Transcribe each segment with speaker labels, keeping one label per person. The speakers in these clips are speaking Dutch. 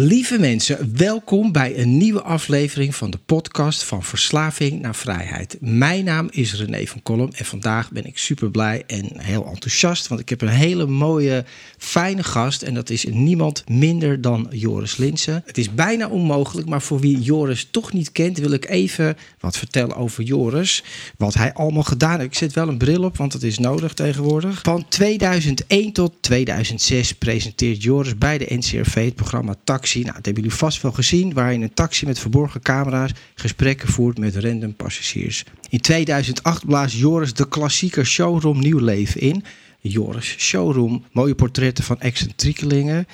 Speaker 1: Lieve mensen, welkom bij een nieuwe aflevering van de podcast van Verslaving naar Vrijheid. Mijn naam is René van Kolm en vandaag ben ik super blij en heel enthousiast, want ik heb een hele mooie, fijne gast en dat is niemand minder dan Joris Linsen. Het is bijna onmogelijk, maar voor wie Joris toch niet kent, wil ik even wat vertellen over Joris. Wat hij allemaal gedaan heeft. Ik zet wel een bril op, want dat is nodig tegenwoordig. Van 2001 tot 2006 presenteert Joris bij de NCRV het programma Nou, dat hebben jullie vast wel gezien, waar je een taxi met verborgen camera's gesprekken voert met random passagiers. In 2008 blaast Joris de klassieke showroom nieuw leven in. Joris Showroom. Mooie portretten van excentriekelingen.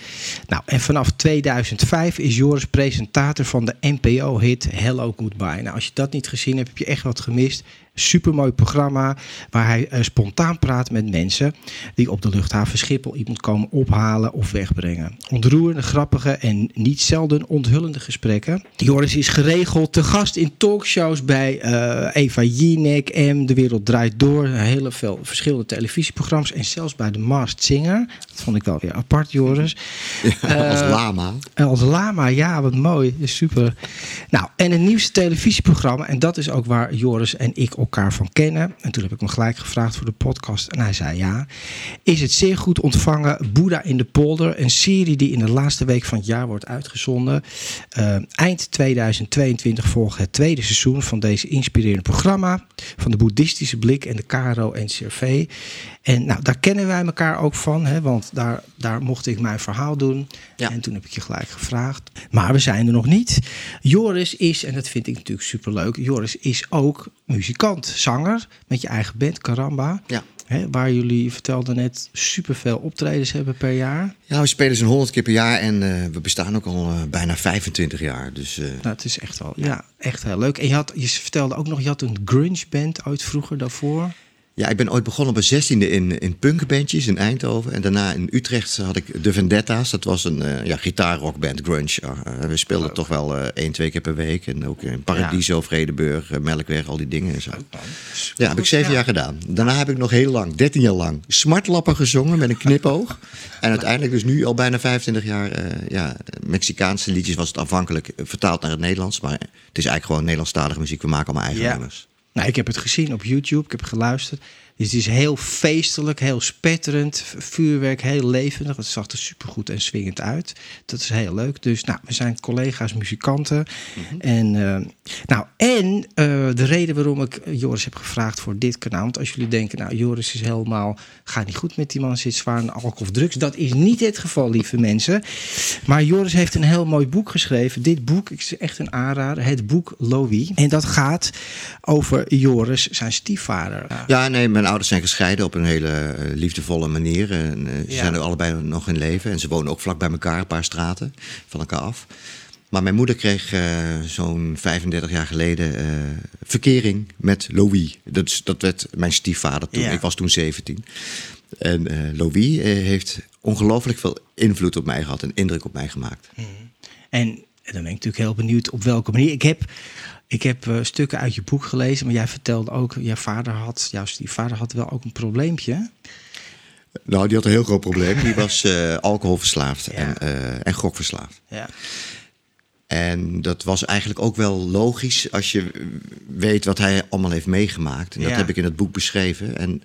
Speaker 1: Nou, en vanaf 2005 is Joris presentator van de NPO-hit Hello Goodbye. Nou, als je dat niet gezien hebt, heb je echt wat gemist. Supermooi programma waar hij uh, spontaan praat met mensen die op de luchthaven Schiphol iemand komen ophalen of wegbrengen. Ontroerende, grappige en niet zelden onthullende gesprekken. Joris is geregeld te gast in talkshows bij uh, Eva Jinek, M, De Wereld Draait Door, hele veel verschillende televisieprogramma's en zelfs bij de Masked Singer. Dat vond ik wel weer apart, Joris.
Speaker 2: Ja, als lama.
Speaker 1: Als lama, ja, wat mooi. Super. Nou, en het nieuwste televisieprogramma, en dat is ook waar Joris en ik elkaar van kennen. En toen heb ik hem gelijk gevraagd voor de podcast en hij zei ja. Is het zeer goed ontvangen Boeddha in de polder, een serie die in de laatste week van het jaar wordt uitgezonden. Uh, eind 2022 volgt het tweede seizoen van deze inspirerende programma van de boeddhistische blik en de KRO NCRV. En nou, daar kennen wij elkaar ook van, hè, want daar, daar mocht ik mijn verhaal doen. Ja. En toen heb ik je gelijk gevraagd. Maar we zijn er nog niet. Joris is, en dat vind ik natuurlijk superleuk, Joris is ook muzikant, zanger met je eigen band Karamba.
Speaker 2: Ja.
Speaker 1: Hè, waar jullie vertelden net superveel optredens hebben per jaar.
Speaker 2: Ja, we spelen zo'n 100 keer per jaar en uh, we bestaan ook al uh, bijna 25 jaar. Dus, uh...
Speaker 1: nou, het is echt wel, ja, echt heel leuk. En je, had, je vertelde ook nog, je had een grunge band ooit vroeger daarvoor.
Speaker 2: Ja, ik ben ooit begonnen op mijn zestiende in, in punkbandjes in Eindhoven. En daarna in Utrecht had ik de Vendetta's. Dat was een uh, ja, gitaarrockband, grunge. Uh, we speelden oh. toch wel uh, één, twee keer per week. En ook in Paradiso, ja. Vredeburg, Melkweg, al die dingen en zo. Ja, heb ik zeven ja. jaar gedaan. Daarna heb ik nog heel lang, dertien jaar lang, smartlappen gezongen met een knipoog. en uiteindelijk dus nu al bijna 25 jaar, ja, Mexicaanse liedjes was het afhankelijk vertaald naar het Nederlands. Maar het is eigenlijk gewoon Nederlandstalige muziek. We maken allemaal eigen nummers.
Speaker 1: Nou, ik heb het gezien op YouTube, ik heb geluisterd. Dus het is heel feestelijk, heel spetterend, vuurwerk, heel levendig. Het zag er supergoed en swingend uit. Dat is heel leuk. Dus nou, we zijn collega's, muzikanten. Mm -hmm. En, uh, nou, en uh, de reden waarom ik Joris heb gevraagd voor dit kanaal. Want als jullie denken, nou, Joris is helemaal, gaat niet goed met die man, zit zwaar in alcohol of drugs. Dat is niet het geval, lieve mensen. Maar Joris heeft een heel mooi boek geschreven. Dit boek is echt een aanrader. Het boek Louis. En dat gaat over Joris, zijn stiefvader.
Speaker 2: Ja, nee, mijn ouders zijn gescheiden op een hele uh, liefdevolle manier. En, uh, ze ja. zijn er allebei nog in leven. En ze wonen ook vlak bij elkaar, een paar straten van elkaar af. Maar mijn moeder kreeg uh, zo'n 35 jaar geleden verkering met Louis. Dat, dat werd mijn stiefvader toen. Ja. Ik was toen 17. En Louis heeft ongelooflijk veel invloed op mij gehad en indruk op mij gemaakt.
Speaker 1: Mm. En, en dan ben ik natuurlijk heel benieuwd op welke manier. Ik heb ik heb uh, stukken uit je boek gelezen, maar jij vertelde ook, jouw vader had, jouw vader had wel ook een probleempje.
Speaker 2: Nou, die had een heel groot probleem. Die was uh, alcoholverslaafd ja. en, uh, en gokverslaafd.
Speaker 1: Ja.
Speaker 2: En dat was eigenlijk ook wel logisch als je weet wat hij allemaal heeft meegemaakt. En dat
Speaker 1: Ja.
Speaker 2: heb ik in het boek beschreven. En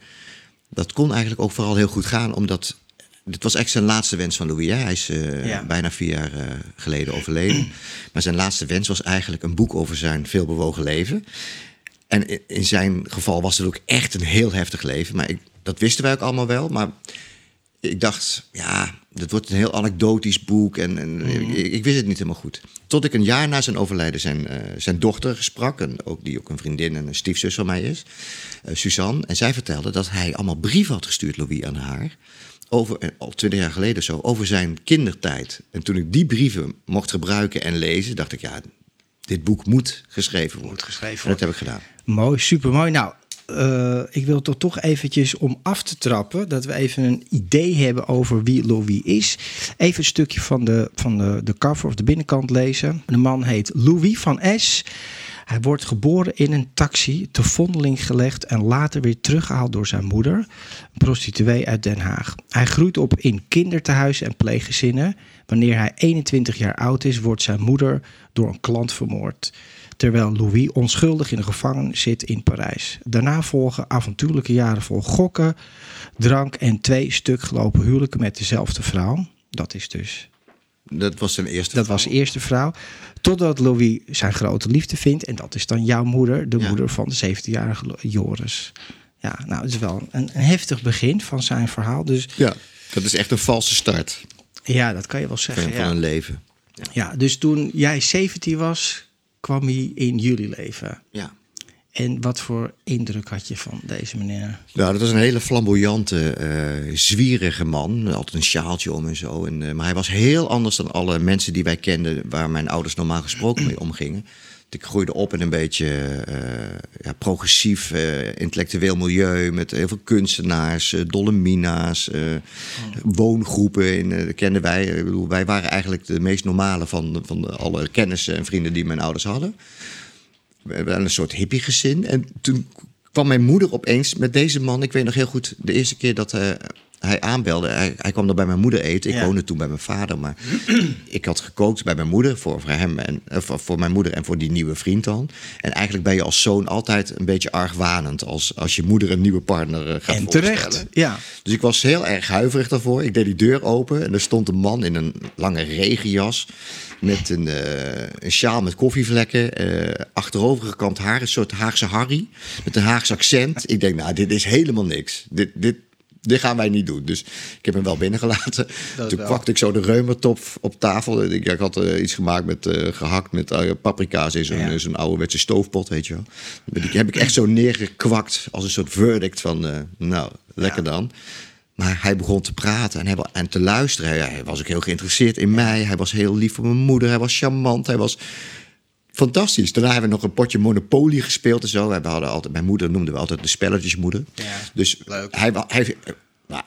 Speaker 2: dat kon eigenlijk ook vooral heel goed gaan, omdat dit was echt zijn laatste wens van Louis. Hè? Hij is eh,
Speaker 1: Ja.
Speaker 2: bijna vier jaar eh, geleden overleden. maar zijn laatste wens was eigenlijk een boek over zijn veelbewogen leven. En in zijn geval was het ook echt een heel heftig leven. Maar ik, dat wisten wij ook allemaal wel. Maar ik dacht, ja, dat wordt een heel anekdotisch boek. En, en ik, ik wist het niet helemaal goed. Tot ik een jaar na zijn overlijden zijn, eh, zijn dochter sprak. En ook, die ook een vriendin en een stiefzus van mij is. Suzanne. En zij vertelde dat hij allemaal brieven had gestuurd, Louis, aan haar. Over, eh, al twintig jaar geleden zo, over zijn kindertijd. En toen ik die brieven mocht gebruiken en lezen, dacht ik, ja, dit boek moet geschreven worden.
Speaker 1: Moet geschreven
Speaker 2: En dat heb ik gedaan.
Speaker 1: Mooi, supermooi. Nou, eh, ik wil toch toch eventjes om af te trappen... dat we even een idee hebben over wie Louis is. Even een stukje van de, van de, de cover of de binnenkant lezen. De man heet Louis van S. Hij wordt geboren in een taxi, te vondeling gelegd... en later weer teruggehaald door zijn moeder, een prostituee uit Den Haag. Hij groeit op in kindertehuizen en pleeggezinnen. Wanneer hij 21 jaar oud is, wordt zijn moeder door een klant vermoord terwijl Louis onschuldig in de gevangenis zit in Parijs. Daarna volgen avontuurlijke jaren vol gokken, drank en twee stuk gelopen huwelijken met dezelfde vrouw. Dat is dus,
Speaker 2: Dat was zijn eerste
Speaker 1: dat was de eerste vrouw. Totdat Louis zijn grote liefde vindt en dat is dan jouw moeder, de
Speaker 2: Ja.
Speaker 1: moeder van de 17-jarige Lo- Joris. Ja, nou, het is wel een, een heftig begin van zijn verhaal. Dus
Speaker 2: Ja, dat is echt een valse start
Speaker 1: ja, dat kan je wel zeggen.
Speaker 2: van
Speaker 1: Ja.
Speaker 2: een leven.
Speaker 1: ja, dus toen jij 17 was, kwam hij in jullie leven.
Speaker 2: Ja.
Speaker 1: En wat voor indruk had je van deze meneer?
Speaker 2: Nou, dat was een hele flamboyante, eh, zwierige man. Altijd een sjaaltje om en zo. En, eh, maar hij was heel anders dan alle mensen die wij kenden... waar mijn ouders normaal gesproken mee omgingen. Ik groeide op in een beetje eh, ja, progressief, intellectueel milieu... met heel veel kunstenaars, dolle mina's, woongroepen. In, kenden wij. Ik bedoel, wij waren eigenlijk de meest normale van, van alle kennissen en vrienden die mijn ouders hadden. We waren een soort hippiegezin. En toen kwam mijn moeder opeens met deze man. Ik weet nog heel goed, de eerste keer dat eh, hij aanbelde. Hij, hij kwam dan bij mijn moeder eten. Ik
Speaker 1: Ja.
Speaker 2: woonde toen bij mijn vader. Maar ik had gekookt bij mijn moeder. Voor, voor hem en eh, voor, voor mijn moeder en voor die nieuwe vriend dan. En eigenlijk ben je als zoon altijd een beetje argwanend. Als, als je moeder een nieuwe partner eh, gaat
Speaker 1: en
Speaker 2: voorstellen.
Speaker 1: terecht. Ja.
Speaker 2: Dus ik was heel erg huiverig daarvoor. Ik deed die deur open en er stond een man in een lange regenjas. Met een, eh, een sjaal met koffievlekken. eh achterovergekant haar, een soort Haagse Harry. Met een Haagse accent. Ik denk, nou, dit is helemaal niks. Dit, dit, dit gaan wij niet doen. Dus ik heb hem wel binnengelaten.
Speaker 1: Dat
Speaker 2: Toen
Speaker 1: wel.
Speaker 2: kwakte ik zo de reumertop op tafel. Ik, ik had eh, iets gemaakt met eh, gehakt met eh, paprika's in zo'n
Speaker 1: Ja.
Speaker 2: zo'n ouderwetse stoofpot, weet je wel. Die heb ik echt zo neergekwakt als een soort verdict van, nou, lekker
Speaker 1: Ja.
Speaker 2: dan. Maar hij begon te praten en, hij, en te luisteren. Hij, hij was ook heel geïnteresseerd in mij. Hij was heel lief voor mijn moeder. Hij was charmant. Hij was fantastisch. Daarna hebben we nog een potje Monopoly gespeeld en zo. We hadden altijd, mijn moeder noemde we altijd de spelletjesmoeder.
Speaker 1: Ja,
Speaker 2: dus
Speaker 1: leuk.
Speaker 2: hij, hij nou,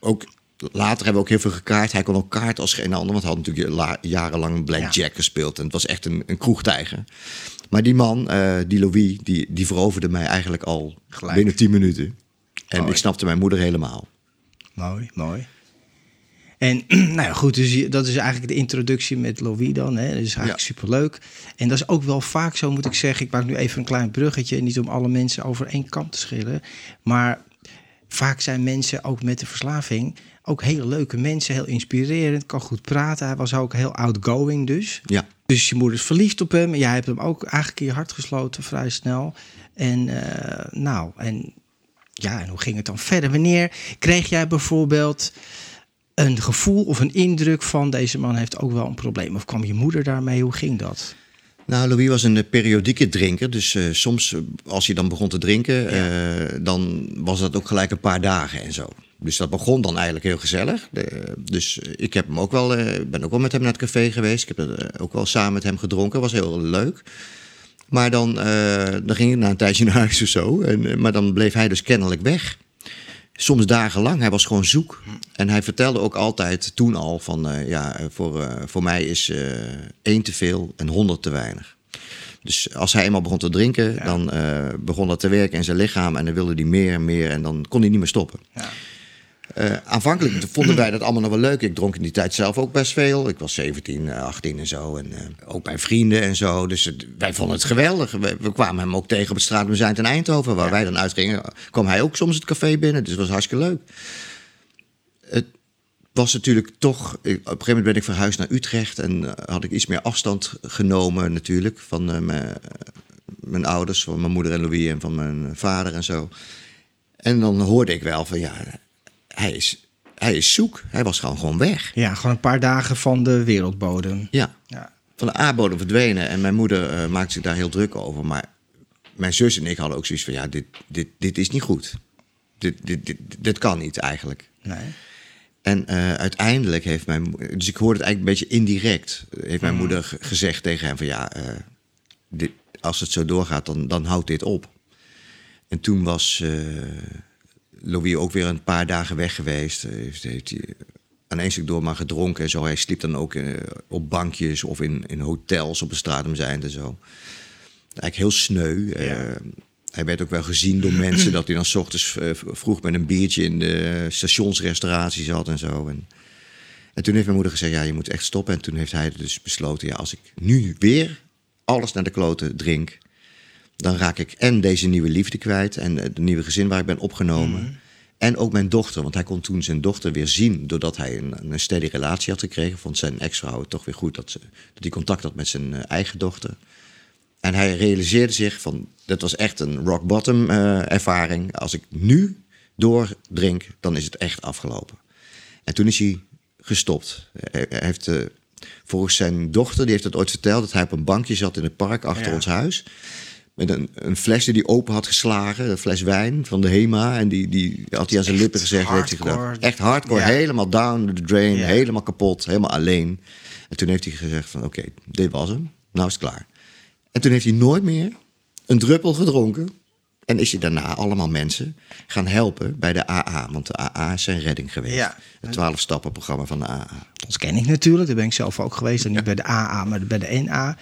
Speaker 2: ook later hebben we ook heel veel gekaart. Hij kon ook kaart als geen ander. Want hij had natuurlijk la- jarenlang Blackjack
Speaker 1: Ja.
Speaker 2: gespeeld. En het was echt een, een kroegtijger. Maar die man, eh, die Louis, die, die veroverde mij eigenlijk al
Speaker 1: Gelijk.
Speaker 2: binnen 10 minuten. En
Speaker 1: Mooi.
Speaker 2: ik snapte mijn moeder helemaal.
Speaker 1: Mooi, mooi. En nou ja, goed, dus dat is eigenlijk de introductie met Louis dan. Hè? Dat is eigenlijk
Speaker 2: Ja.
Speaker 1: superleuk. En dat is ook wel vaak zo, moet ik zeggen. Ik maak nu even een klein bruggetje. Niet om alle mensen over één kam te schillen. Maar vaak zijn mensen ook met de verslaving... ook hele leuke mensen, heel inspirerend. Kan goed praten. Hij was ook heel outgoing dus.
Speaker 2: Ja.
Speaker 1: Dus je moeder is verliefd op hem. Jij hebt hem ook eigenlijk in je hart gesloten vrij snel. En eh, nou, en ja, en hoe ging het dan verder? Wanneer kreeg jij bijvoorbeeld een gevoel of een indruk van deze man heeft ook wel een probleem? Of kwam je moeder daarmee? Hoe ging dat?
Speaker 2: Nou, Louis was een eh, periodieke drinker. Dus eh, soms, eh, als hij dan begon te drinken, dan was dat ook gelijk een paar dagen en zo. Dus dat begon dan eigenlijk heel gezellig. De- dus ik heb hem ook wel, ben ook wel met hem naar het café geweest. Ik heb ook wel samen met hem gedronken. was heel leuk. Maar dan, dan ging ik na een tijdje naar huis of zo. En, maar dan bleef hij dus kennelijk weg. Soms dagenlang. Hij was gewoon zoek. En hij vertelde ook altijd toen al van... eh, ja, eh, voor, eh, voor mij is één te veel en honderd te weinig. Dus als hij eenmaal begon te drinken...
Speaker 1: Ja.
Speaker 2: dan begon dat te werken in zijn lichaam... en dan wilde hij meer en meer en dan kon hij niet meer stoppen.
Speaker 1: Ja.
Speaker 2: Eh, aanvankelijk vonden wij dat allemaal nog wel leuk. Ik dronk in die tijd zelf ook best veel. Ik was 17, eh, 18 en zo. En eh, ook bij vrienden en zo. Dus het- wij vonden het geweldig. We, we kwamen hem ook tegen op het straatmuseum in Eindhoven. Waar wij dan uitgingen, kwam hij ook soms het café binnen. Dus het was hartstikke leuk. Het was natuurlijk toch. Op een gegeven moment ben ik verhuisd naar Utrecht en eh, had ik iets meer afstand genomen, natuurlijk, van mijn, mijn, ouders, van mijn moeder en Louis en van mijn vader en zo. En dan hoorde ik wel van ja, hij is, hij is zoek. Hij was gewoon, gewoon weg.
Speaker 1: Ja, gewoon een paar dagen van de wereldbodem.
Speaker 2: Ja, ja. van de aardbodem verdwenen. En mijn moeder uh, maakte zich daar heel druk over. Maar mijn zus en ik hadden ook zoiets van ja, dit, dit, dit is niet goed. Dit, dit, dit, dit kan niet eigenlijk.
Speaker 1: Nee.
Speaker 2: En uh, uiteindelijk heeft mijn dus ik hoorde het eigenlijk een beetje indirect, heeft mijn mm. moeder gezegd tegen hem van ja, uh, dit, als het zo doorgaat, dan, dan houdt dit op. En toen was uh, Louis ook weer een paar dagen weg geweest. Heeft, heeft hij aan één stuk door maar gedronken en zo. Hij sliep dan ook op bankjes of in, in hotels op de straat om zijn en zo. Eigenlijk heel sneu. Ja hij werd ook wel gezien door mensen dat hij dan s ochtends eh, vroeg met een biertje in de stationsrestauratie zat en zo. En, en toen heeft mijn moeder gezegd, ja, je moet echt stoppen. En toen heeft hij dus besloten, ja, als ik nu weer alles naar de kloten drink, dan raak ik en deze nieuwe liefde kwijt en het nieuwe gezin waar ik ben opgenomen. Mhm. En ook mijn dochter, want hij kon toen zijn dochter weer zien doordat hij een, een steady relatie had gekregen. Vond zijn ex-vrouw toch weer goed dat, ze, dat hij contact had met zijn eh, eigen dochter. En hij realiseerde zich van, dat was echt een rock bottom uh, ervaring. Als ik nu doordrink, dan is het echt afgelopen. En toen is hij gestopt. Hij heeft, uh, volgens zijn dochter, die heeft het ooit verteld, dat hij op een bankje zat in het park achter ons huis. Met een, een fles die hij open had geslagen, een fles wijn van de HEMA. En die, die had hij aan zijn lippen gezegd. Heeft hij gedacht, echt hardcore, helemaal down the drain, helemaal kapot, helemaal alleen. En toen heeft hij gezegd van oké, dit was hem, nou is het klaar. En toen heeft hij nooit meer een druppel gedronken. En is hij daarna allemaal mensen gaan helpen bij de AA. Want de AA is zijn redding geweest. Ja. Het 12-stappen-programma van de AA.
Speaker 1: Dat ken ik natuurlijk. Daar ben ik zelf ook geweest. En niet bij de AA, maar bij de NA.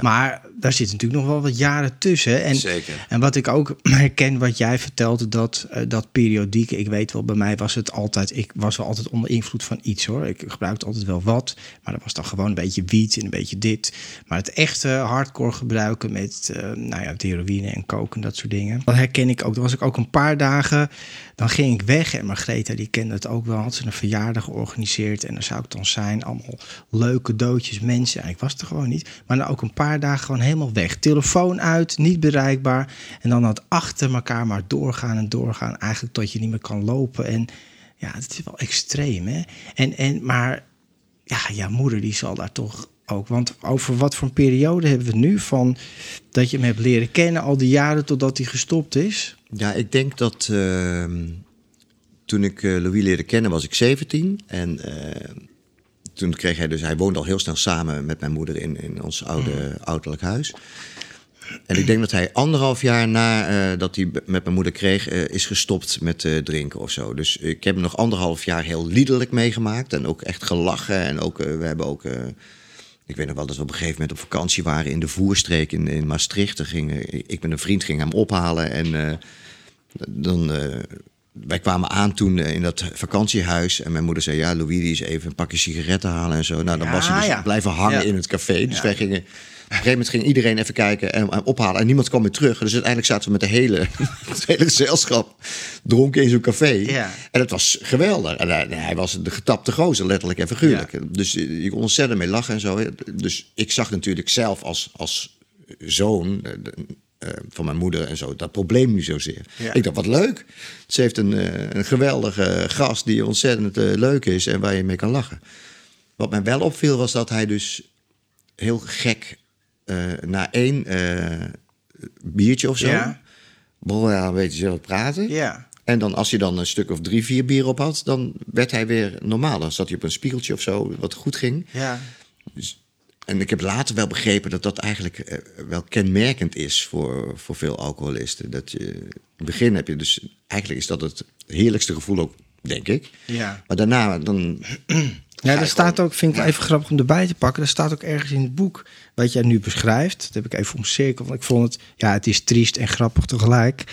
Speaker 1: Maar daar zit natuurlijk nog wel wat jaren tussen. En,
Speaker 2: Zeker.
Speaker 1: En wat ik ook herken, wat jij vertelde, dat, uh, dat periodiek. Ik weet wel, bij mij was het altijd. Ik was wel altijd onder invloed van iets hoor. Ik gebruikte altijd wel wat. Maar dat was dan gewoon een beetje wiet en een beetje dit. Maar het echte hardcore gebruiken met uh, nou ja, heroïne en koken en dat soort dingen. Dat herken ik ook. Dan was ik ook een paar dagen. Dan ging ik weg. En Margreta, die kende het ook wel. Had ze een verjaardag georganiseerd. En dan zou ik dan zijn. Allemaal leuke doodjes, mensen. En ik was er gewoon niet. Maar dan ook een paar dagen gewoon helemaal weg. Telefoon uit, niet bereikbaar. En dan had achter elkaar maar doorgaan en doorgaan. Eigenlijk tot je niet meer kan lopen. En ja, het is wel extreem, hè? En, en, maar ja, ja, moeder die zal daar toch ook. Want over wat voor een periode hebben we nu van dat je hem hebt leren kennen al die jaren totdat hij gestopt is?
Speaker 2: Ja, ik denk dat uh, toen ik uh, Louis leerde kennen was ik 17 en uh, toen kreeg hij dus, hij woonde al heel snel samen met mijn moeder in, in ons oude mm. ouderlijk huis. En ik denk dat hij anderhalf jaar na uh, dat hij met mijn moeder kreeg, uh, is gestopt met uh, drinken of zo. Dus ik heb hem nog anderhalf jaar heel liederlijk meegemaakt. En ook echt gelachen. En ook, we hebben ook. Ik weet nog wel dat we op een gegeven moment op vakantie waren in de voerstreek in, in Maastricht. Gingen, ik met een vriend ging hem ophalen. En dan wij kwamen aan toen eh, in dat vakantiehuis. En mijn moeder zei: Ja, Louis die is even een pakje sigaretten halen en zo. Nou, dan was hij dus ja. blijven hangen in het café. Dus wij gingen. Op een gegeven moment ging iedereen even kijken en, ophalen. En niemand kwam meer terug. Dus uiteindelijk zaten we met de hele, het hele gezelschap dronken in zo'n café. En het was geweldig. En hij, hij was de getapte gozer, letterlijk en figuurlijk. Dus je kon ontzettend mee lachen en zo. Dus ik zag natuurlijk zelf als, als zoon eh, uh, van mijn moeder en zo, dat probleem nu zozeer. Ja. Ik dacht, wat leuk. Ze heeft een, uh, een geweldige gast die ontzettend leuk is en waar je mee kan lachen. Wat mij wel opviel was dat hij dus heel gek na één biertje of zo... Ja. begon hij een beetje zelf praten.
Speaker 1: Ja.
Speaker 2: En dan als hij dan een stuk of drie, vier bier op had, dan werd hij weer normaal. Dan zat hij op een spiegeltje of zo, wat goed ging.
Speaker 1: Ja.
Speaker 2: Dus en ik heb later wel begrepen dat dat eigenlijk uh, wel kenmerkend is voor, voor veel alcoholisten. Dat je, in het begin heb je dus, eigenlijk is dat het heerlijkste gevoel ook, denk ik.
Speaker 1: Ja.
Speaker 2: Maar daarna dan
Speaker 1: ja, er staat ook, vind ik wel even grappig om erbij te pakken. Er staat ook ergens in het boek wat jij nu beschrijft. Dat heb ik even omcirkeld. Want ik vond het, ja, het is triest en grappig tegelijk.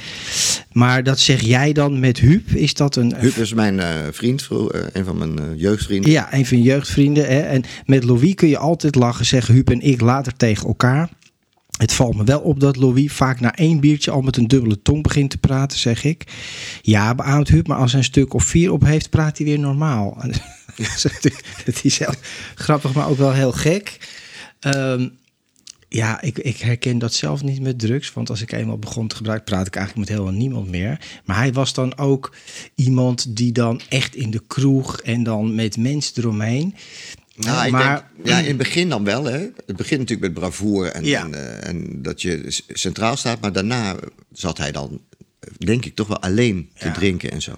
Speaker 1: Maar dat zeg jij dan met Huub? Is dat een.
Speaker 2: Huub is mijn uh, vriend, uh, een van mijn uh, jeugdvrienden.
Speaker 1: Ja, een van je jeugdvrienden. Hè? En met Louis kun je altijd lachen, zeggen Huub en ik later tegen elkaar. Het valt me wel op dat Louis vaak na één biertje al met een dubbele tong begint te praten, zeg ik. Ja, beaamt Huub, maar als hij een stuk of vier op heeft, praat hij weer normaal. Het is heel grappig, maar ook wel heel gek. Ehm, ja, ik, ik, herken dat zelf niet met drugs. Want als ik eenmaal begon te gebruiken, praat ik eigenlijk met helemaal niemand meer. Maar hij was dan ook iemand die dan echt in de kroeg en dan met mensen eromheen.
Speaker 2: Nou, maar, denk, ja, in het begin dan wel. Hè. Het begint natuurlijk met bravoure en, en, uh, en, dat je centraal staat. Maar daarna zat hij dan, denk ik, toch wel alleen te drinken en zo.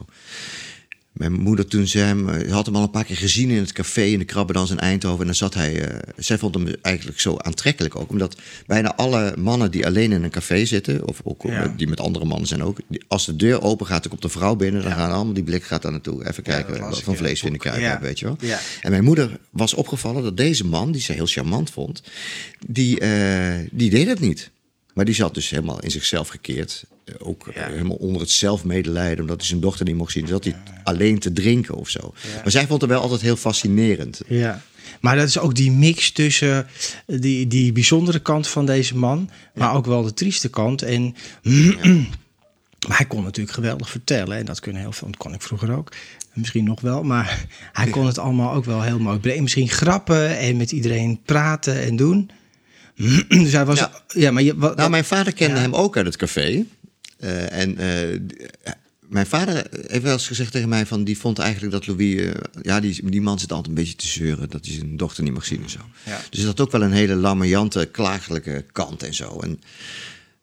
Speaker 2: Mijn moeder toen ze hem, eh, had hem al een paar keer gezien in het café in de Krabbedans in Eindhoven. En dan zat hij, uh, zij vond hem eigenlijk zo aantrekkelijk ook. Omdat bijna alle mannen die alleen in een café zitten, of ook die met andere mannen zijn ook. als de deur open gaat, dan komt de vrouw binnen. Dan gaan allemaal die blik gaat daar naartoe. Even kijken wat van vlees vinden krijgen, weet je wel. En mijn moeder was opgevallen dat deze man, die ze heel charmant vond, die, uh, die deed het niet. Maar die zat dus helemaal in zichzelf gekeerd. Eh, ook eh, helemaal onder het zelfmedelijden, omdat hij zijn dochter niet mocht zien. Dus dat hij alleen te drinken of zo. Maar zij vond het wel altijd heel fascinerend.
Speaker 1: Ja. Maar dat is ook die mix tussen die, die bijzondere kant van deze man, maar ook wel de trieste kant. En, maar hij kon natuurlijk geweldig vertellen. En dat kunnen heel veel, dat kon ik vroeger ook. Misschien nog wel, maar hij kon het allemaal ook wel heel mooi brengen. Misschien grappen en met iedereen praten en doen. dus hij was. Ja, maar je, wat,
Speaker 2: nou, mijn vader kende hem ook uit het café. Uh, en uh, mijn vader heeft wel eens gezegd tegen mij van die vond eigenlijk dat Louis, uh, ja, die, die man zit altijd een beetje te zeuren dat hij zijn dochter niet mag zien en zo. Ja. Dus dat had ook wel een hele lamoyante, klagelijke kant en zo. En,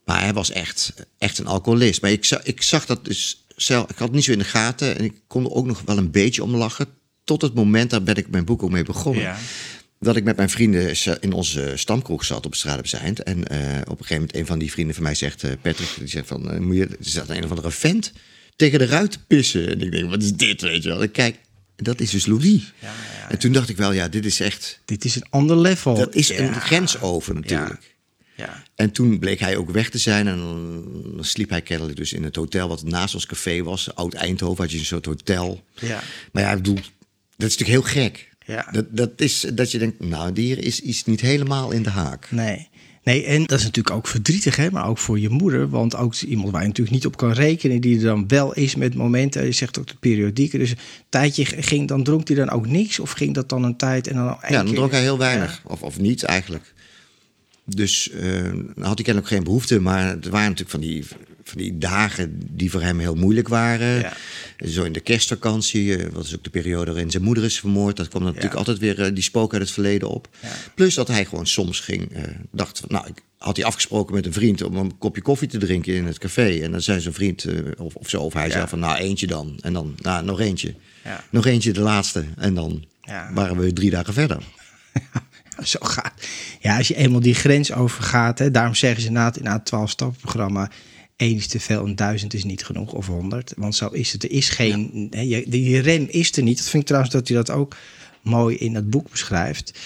Speaker 2: maar hij was echt, echt een alcoholist. Maar ik, zag, ik zag dat dus zelf, ik had het niet zo in de gaten en ik kon er ook nog wel een beetje om lachen. Tot het moment, daar ben ik mijn boek ook mee begonnen. Ja dat ik met mijn vrienden in onze stamkroeg zat op straat op Zijnd. En uh, op een gegeven moment een van die vrienden van mij zegt, uh, Patrick, die zegt van, uh, moet je, er zat een of andere vent tegen de ruit te pissen. En ik denk, wat is dit, weet je wel. Ik kijk, dat is dus Louis. Ja, ja, en toen dacht ik wel, ja, dit is echt...
Speaker 1: Dit is een ander level.
Speaker 2: Dat is een grens over natuurlijk. Ja. En toen bleek hij ook weg te zijn. En dan sliep hij kennelijk dus in het hotel wat naast ons café was. Oud Eindhoven had je een soort hotel. Ja. Maar ja, ik bedoel, dat is natuurlijk heel gek. Ja. Dat, dat is dat je denkt, nou, die hier is iets niet helemaal in de haak.
Speaker 1: Nee. Nee, en dat is natuurlijk ook verdrietig, hè? maar ook voor je moeder. Want ook iemand waar je natuurlijk niet op kan rekenen, die er dan wel is met momenten. Je zegt ook de periodieke. Dus een tijdje ging, dan dronk hij dan ook niks? Of ging dat dan een tijd en dan
Speaker 2: Ja, dan dronk hij heel weinig. Of, of niet eigenlijk. Dus uh, had hij kennelijk geen behoefte. Maar het waren natuurlijk van die, van die dagen die voor hem heel moeilijk waren. Ja. Zo in de kerstvakantie, uh, wat is ook de periode waarin zijn moeder is vermoord. Dat kwam natuurlijk altijd weer uh, die spook uit het verleden op. Ja. Plus dat hij gewoon soms ging, dacht, nou, ik had hij afgesproken met een vriend om een kopje koffie te drinken in het café. En dan zei zijn vriend of, of zo, of hij zei van, nou, eentje dan. En dan, nou, nog eentje. Nog eentje, de laatste. En dan waren we drie dagen verder.
Speaker 1: zo gaat. Ja, als je eenmaal die grens overgaat, hè, daarom zeggen ze na het, na het 12 programma één is te veel en duizend is niet genoeg of honderd. Want zo is het. Er is geen. Ja. Hè, die rem is er niet. Dat vind ik trouwens dat hij dat ook mooi in het boek beschrijft.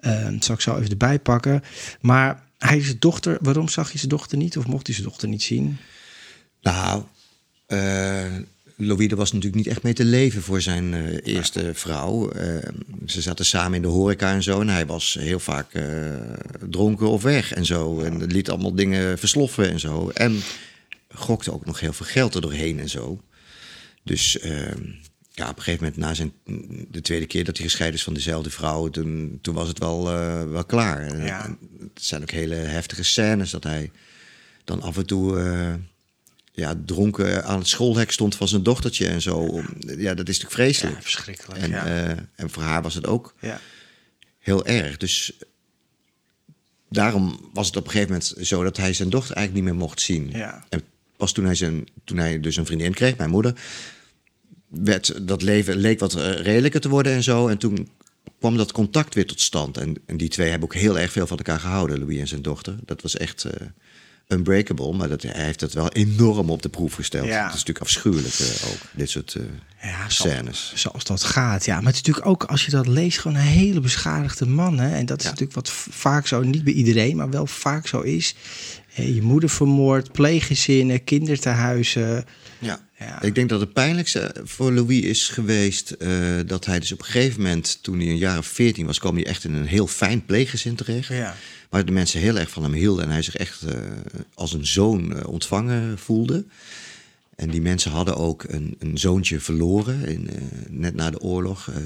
Speaker 1: Uh, dat zal ik zo even erbij pakken. Maar hij is dochter. Waarom zag je zijn dochter niet? Of mocht hij zijn dochter niet zien?
Speaker 2: Nou, uh, Louis was natuurlijk niet echt mee te leven voor zijn uh, eerste vrouw. Uh, ze zaten samen in de horeca en zo. En hij was heel vaak uh, dronken of weg en zo. En liet allemaal dingen versloffen en zo. En gokte ook nog heel veel geld er doorheen en zo. Dus ehm, ja, op een gegeven moment, na zijn, de tweede keer dat hij gescheiden is van dezelfde vrouw, toen, toen was het wel, wel klaar. Ja. En, het zijn ook hele heftige scènes dat hij dan af en toe ja, dronken aan het schoolhek stond van zijn dochtertje en zo. Ja, dat is natuurlijk vreselijk.
Speaker 1: Ja, verschrikkelijk.
Speaker 2: En,
Speaker 1: ja.
Speaker 2: uh, en voor haar was het ook ja. heel erg. Dus daarom was het op een gegeven moment zo dat hij zijn dochter eigenlijk niet meer mocht zien. Ja. En pas toen hij, zijn, toen hij dus een vriendin kreeg, mijn moeder, werd dat leven leek wat redelijker te worden en zo. En toen kwam dat contact weer tot stand. En, en die twee hebben ook heel erg veel van elkaar gehouden, Louis en zijn dochter. Dat was echt. Uh, Unbreakable, maar dat, hij heeft het wel enorm op de proef gesteld. Ja. Het is natuurlijk afschuwelijk uh, ook, dit soort uh, ja, scènes.
Speaker 1: Zoals dat gaat, ja. Maar het is natuurlijk ook, als je dat leest, gewoon een hele beschadigde man. Hè? En dat is natuurlijk wat vaak zo, niet bij iedereen, maar wel vaak zo is. je moeder vermoord, pleeggezinnen, kinderthuizen.
Speaker 2: Ja. ja. ik denk dat het pijnlijkste voor Louis is geweest uh, dat hij dus op een gegeven moment, toen hij een jaar of veertien was, kwam hij echt in een heel fijn pleeggezin terecht. Ja. Waar de mensen heel erg van hem hielden en hij zich echt uh, als een zoon uh, ontvangen voelde. En die mensen hadden ook een, een zoontje verloren, in, uh, net na de oorlog. Uh,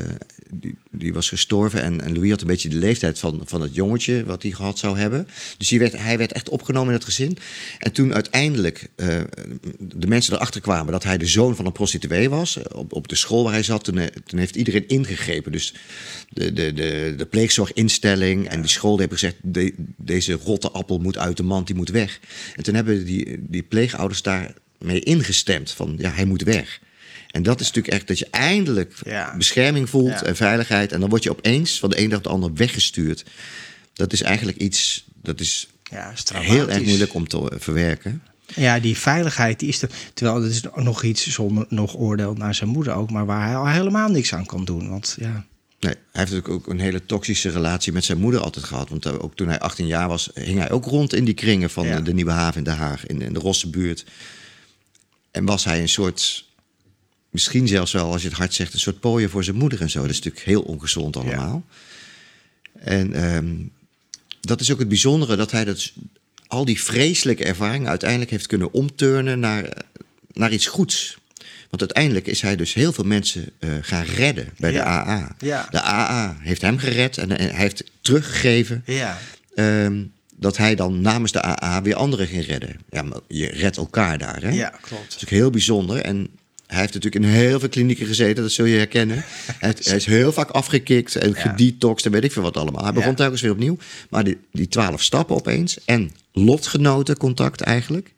Speaker 2: die, die, was gestorven en, Louis had een beetje de leeftijd van, van het jongetje wat hij gehad zou hebben. Dus werd, hij werd echt opgenomen in het gezin. En toen uiteindelijk uh, de mensen erachter kwamen dat hij de zoon van een prostituee was, op, op de school waar hij zat, toen, heeft iedereen ingegrepen. Dus de, de, de, de pleegzorginstelling en die school hebben gezegd, de, deze rotte appel moet uit de mand, die moet weg. En toen hebben die, die pleegouders daar mee ingestemd van ja, hij moet weg. En dat is natuurlijk echt dat je eindelijk bescherming voelt en veiligheid. En dan word je opeens van de ene dag op de andere weggestuurd. Dat is eigenlijk iets dat is, ja, heel erg moeilijk om te verwerken.
Speaker 1: Ja, die veiligheid die is er. Terwijl het is nog iets zonder nog oordeel naar zijn moeder ook, maar waar hij al helemaal niks aan kan doen. Want ja.
Speaker 2: Nee, hij heeft natuurlijk ook een hele toxische relatie met zijn moeder altijd gehad. Want eh, ook toen hij 18 jaar was, hing hij ook rond in die kringen van de Nieuwe Haven in Den Haag, in, in de Rosse buurt. En was hij een soort, misschien zelfs wel als je het hard zegt, een soort pooier voor zijn moeder en zo. Dat is natuurlijk heel ongezond allemaal. En um, dat is ook het bijzondere, dat hij dat, al die vreselijke ervaringen uiteindelijk heeft kunnen omturnen naar, naar iets goeds. Want uiteindelijk is hij dus heel veel mensen uh, gaan redden bij de AA. Ja. De AA heeft hem gered en, en hij heeft teruggegeven. Ja. Um, dat hij dan namens de AA weer anderen ging redden. Ja, maar je redt elkaar daar, hè?
Speaker 1: Ja, klopt.
Speaker 2: Dat is ook heel bijzonder. En hij heeft natuurlijk in heel veel klinieken gezeten, dat zul je herkennen. hij, is heel vaak afgekikt en ja. gedetoxed en weet ik veel wat allemaal. Hij begon ja. telkens weer opnieuw. Maar die, die twaalf stappen opeens en lotgenotencontact eigenlijk...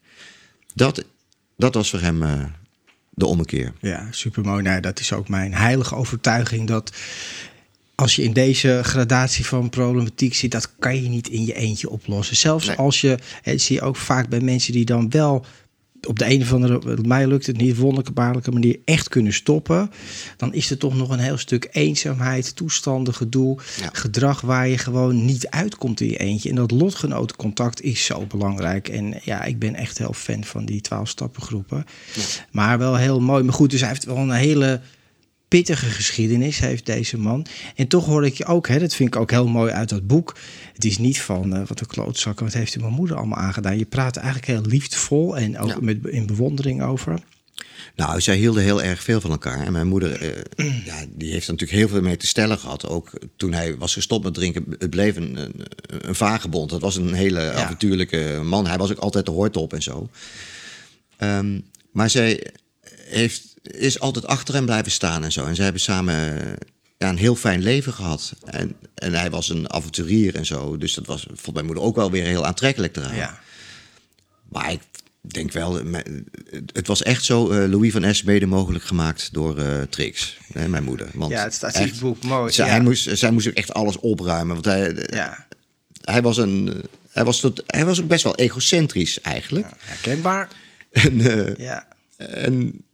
Speaker 2: dat, dat was voor hem uh, de ommekeer.
Speaker 1: Ja, supermooi. Nou, dat is ook mijn heilige overtuiging dat als je in deze gradatie van problematiek zit, dat kan je niet in je eentje oplossen. Zelfs als je, hè, zie je ook vaak bij mensen die dan wel op de een of andere, mij lukt het niet, wonderbaarlijke manier echt kunnen stoppen, dan is er toch nog een heel stuk eenzaamheid, toestanden, gedoe, gedrag waar je gewoon niet uitkomt in je eentje. En dat lotgenotencontact is zo belangrijk. En ja, ik ben echt heel fan van die twaalf stappengroepen. Ja. Maar wel heel mooi. Maar goed, dus hij heeft wel een hele pittige geschiedenis heeft deze man. En toch hoor ik je ook, hè, dat vind ik ook heel mooi uit dat boek. Het is niet van uh, wat een klootzak, wat heeft mijn moeder allemaal aangedaan. Je praat eigenlijk heel liefdevol en ook met, in bewondering over.
Speaker 2: Nou, zij hielden heel erg veel van elkaar. En mijn moeder, uh, ja, die heeft er natuurlijk heel veel mee te stellen gehad. Ook toen hij was gestopt met drinken, het bleef een, een, een vagebond. Dat was een hele ja. avontuurlijke man. Hij was ook altijd de hoortop en zo. Um, maar zij heeft is altijd achter hem blijven staan en zo. En ze hebben samen ja, een heel fijn leven gehad. En, en hij was een avonturier en zo. Dus dat was voor mijn moeder ook wel weer heel aantrekkelijk eraan. Ja. Maar ik denk wel, het was echt zo uh, Louis van S. mede mogelijk gemaakt door uh, Trix, hè, mijn moeder.
Speaker 1: Want ja, het staat in het boek mooi.
Speaker 2: Zij, hij moest, zij moest ook echt alles opruimen. Want hij, ja. hij was een. Hij was, tot, hij was ook best wel egocentrisch eigenlijk. Ja,
Speaker 1: herkenbaar.
Speaker 2: En, uh, ja. en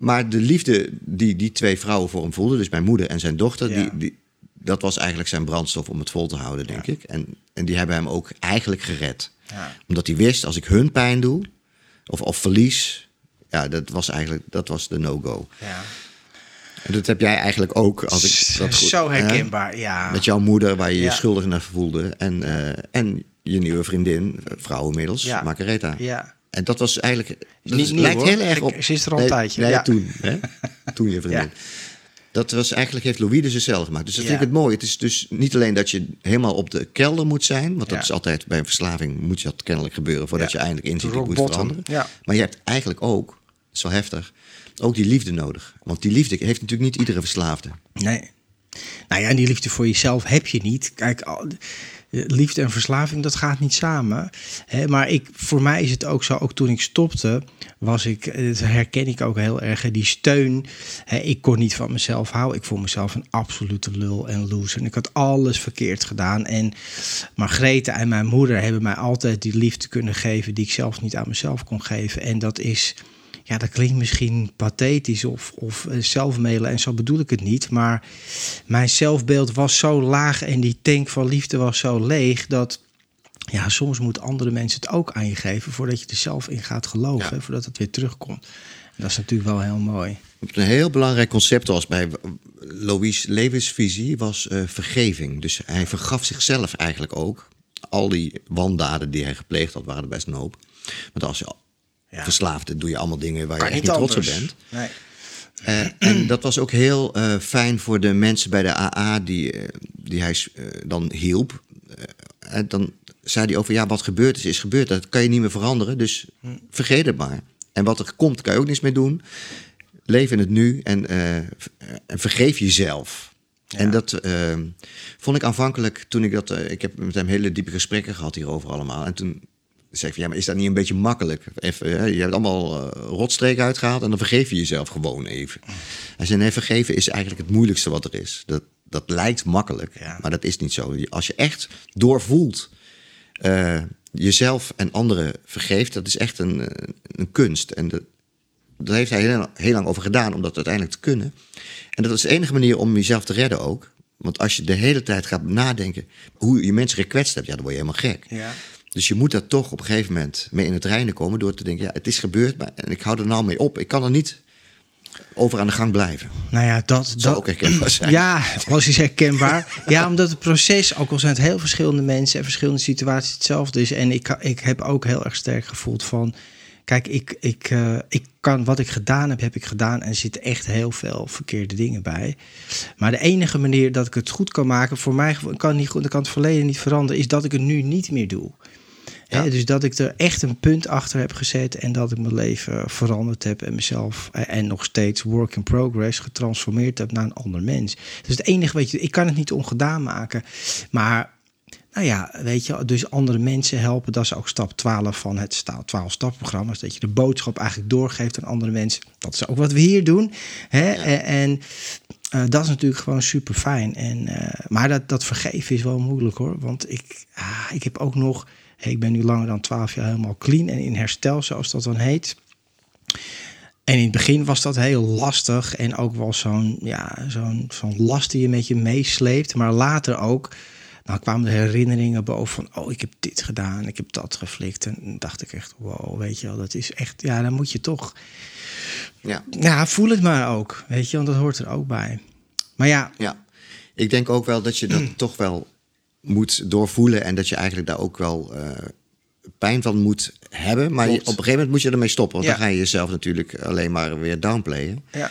Speaker 2: maar de liefde die die twee vrouwen voor hem voelden, dus mijn moeder en zijn dochter, die, die, dat was eigenlijk zijn brandstof om het vol te houden, denk ik. En, en die hebben hem ook eigenlijk gered. Ja. Omdat hij wist, als ik hun pijn doe, of, of verlies, ja, dat was eigenlijk dat was de no-go. Ja. En dat heb jij eigenlijk ook. Als ik dat
Speaker 1: goed, Zo herkenbaar, ja.
Speaker 2: Met jouw moeder, waar je je schuldig naar voelde. En, uh, en je nieuwe vriendin, vrouw inmiddels. Margaretha. Ja. En dat was eigenlijk. Dat
Speaker 1: Niet lijkt heel erg op. Ze is er al een tijdje.
Speaker 2: Nee, ja. toen. Hè? toen je vriendin. Ja. Dat was eigenlijk, heeft Louis dus zelf gemaakt. Dus dat vind ik het mooi. Het is dus niet alleen dat je helemaal op de kelder moet zijn. Want dat is altijd bij een verslaving moet je dat kennelijk gebeuren voordat je eindelijk inziet dat moet veranderen. Maar je hebt eigenlijk ook, wel heftig, ook die liefde nodig. Want die liefde heeft natuurlijk niet iedere verslaafde.
Speaker 1: Nee. Nou ja, en die liefde voor jezelf heb je niet. Kijk, liefde en verslaving, dat gaat niet samen. Hè? Maar ik, voor mij is het ook zo, ook toen ik stopte, was ik, dat herken ik ook heel erg, die steun. Hè? Ik kon niet van mezelf houden. Ik vond mezelf een absolute lul en loser. En ik had alles verkeerd gedaan. En Margrethe en mijn moeder hebben mij altijd die liefde kunnen geven die ik zelf niet aan mezelf kon geven. En dat is ja, dat klinkt misschien pathetisch of, of eh, zelfmelen en zo bedoel ik het niet. Maar mijn zelfbeeld was zo laag en die tank van liefde was zo leeg dat ja, soms moeten andere mensen het ook aan je geven voordat je er zelf in gaat geloven,
Speaker 2: Ja.
Speaker 1: voordat het weer terugkomt. En dat is natuurlijk wel heel mooi.
Speaker 2: Een heel belangrijk concept was bij Louis levensvisie was eh, vergeving. Dus hij vergaf zichzelf eigenlijk ook. Al die wandaden die hij gepleegd had, waren er best een hoop. Want als je
Speaker 1: Ja.
Speaker 2: verslaafd doe je allemaal dingen waar je echt niet trots op bent.
Speaker 1: Nee.
Speaker 2: Eh, en dat was ook heel eh, fijn voor de mensen bij de AA die, eh, die hij dan hielp. En dan zei hij over, ja, wat gebeurd is, is gebeurd. Dat kan je niet meer veranderen, dus vergeet het maar. En wat er komt, kan je ook niets mee doen. Leef in het nu en, vergeef jezelf. En dat vond ik aanvankelijk toen ik dat... ik heb met hem hele diepe gesprekken gehad hierover allemaal. En toen ik van, ja, maar is dat niet een beetje makkelijk? Even, hè, je hebt allemaal eh, rotstreken uitgehaald en dan vergeef je jezelf gewoon even. Hij zei, nee, vergeven is eigenlijk het moeilijkste wat er is. Dat, dat lijkt makkelijk,
Speaker 1: Ja.
Speaker 2: maar dat is niet zo. Als je echt doorvoelt eh, jezelf en anderen vergeeft, dat is echt een, een kunst. En dat, daar heeft hij heel, heel lang over gedaan om dat uiteindelijk te kunnen. En dat is de enige manier om jezelf te redden ook. Want als je de hele tijd gaat nadenken hoe je mensen gekwetst hebt, ja, dan word je helemaal gek.
Speaker 1: Ja.
Speaker 2: Dus je moet daar toch op een gegeven moment mee in het reinen komen door te denken, ja, het is gebeurd, maar en ik hou er nou mee op. Ik kan er niet over aan de gang blijven.
Speaker 1: Nou ja, dat,
Speaker 2: Zou
Speaker 1: dat
Speaker 2: ook herkenbaar zijn.
Speaker 1: Ja, was is herkenbaar. ja, omdat het proces, ook al zijn het heel verschillende mensen en verschillende situaties hetzelfde is. En ik, ik heb ook heel erg sterk gevoeld van. Kijk, ik, ik, eh, ik kan wat ik gedaan heb, heb ik gedaan. En er zitten echt heel veel verkeerde dingen bij. Maar de enige manier dat ik het goed kan maken, voor mij kan, niet kan het verleden niet veranderen, is dat ik het nu niet meer doe.
Speaker 2: Ja.
Speaker 1: Hè, dus dat ik er echt een punt achter heb gezet en dat ik mijn leven veranderd heb en mezelf eh, en nog steeds work in progress getransformeerd heb naar een ander mens. Dus het enige weet je, ik kan het niet ongedaan maken, maar nou ja, weet je, dus andere mensen helpen, dat is ook stap 12 van het sta- 12 stapprogramma, dat je de boodschap eigenlijk doorgeeft aan andere mensen. Dat is ook wat we hier doen. Hè? En, en eh, dat is natuurlijk gewoon super fijn. En, eh, maar dat, dat vergeven is wel moeilijk hoor. Want ik, ah, ik heb ook nog. Ik ben nu langer dan 12 jaar helemaal clean en in herstel, zoals dat dan heet. En in het begin was dat heel lastig en ook wel zo'n ja, zo'n zo'n last die je met je meesleept. Maar later ook, dan kwamen de herinneringen boven van... oh, ik heb dit gedaan, ik heb dat geflikt. En dacht ik echt, wow, weet je wel, dat is echt... Ja, dan moet je toch...
Speaker 2: Ja.
Speaker 1: Ja, voel het maar ook, weet je, want dat hoort er ook bij. Maar ja,
Speaker 2: Ja, ik denk ook wel dat je dat toch wel moet doorvoelen en dat je eigenlijk daar ook wel eh, pijn van moet hebben. Maar je- op een gegeven moment moet je ermee stoppen, want
Speaker 1: Ja.
Speaker 2: dan ga je jezelf natuurlijk alleen maar weer downplayen.
Speaker 1: ja,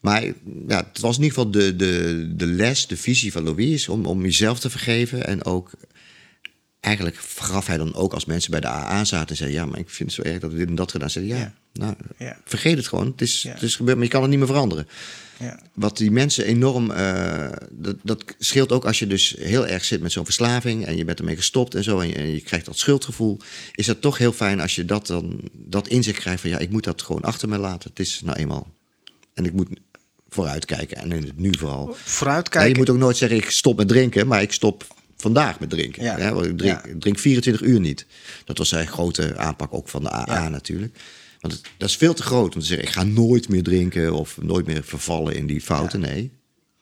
Speaker 2: Maar ja, het was in ieder geval de, de, de les, de visie van Louise om, om jezelf te vergeven. En ook, eigenlijk gaf hij dan ook als mensen bij de AA zaten en zeiden... ja, maar ik vind het zo erg dat we dit en dat gedaan hebben. Ja,
Speaker 1: Ja.
Speaker 2: nou,
Speaker 1: Ja.
Speaker 2: vergeet het gewoon. Het is,
Speaker 1: Ja.
Speaker 2: het is gebeurd, maar je kan het niet meer veranderen.
Speaker 1: Ja.
Speaker 2: Wat die mensen enorm. eh, dat, dat scheelt ook als je dus heel erg zit met zo'n verslaving. en je bent ermee gestopt en zo. En je, en je krijgt dat schuldgevoel. Is dat toch heel fijn als je dat dan. dat inzicht krijgt van ja, ik moet dat gewoon achter me laten. Het is nou eenmaal. En ik moet vooruitkijken. En in het nu vooral. Ja,
Speaker 1: Vooruitkijken.
Speaker 2: je moet ook nooit zeggen ik stop met drinken. maar ik stop vandaag met drinken.
Speaker 1: Ja.
Speaker 2: Want ik drink,
Speaker 1: Ja.
Speaker 2: drink 24 uur niet. Dat was zijn grote aanpak ook van de AA natuurlijk. Want het, dat is veel te groot om te zeggen ik ga nooit meer drinken. of nooit meer vervallen in die fouten. Nee.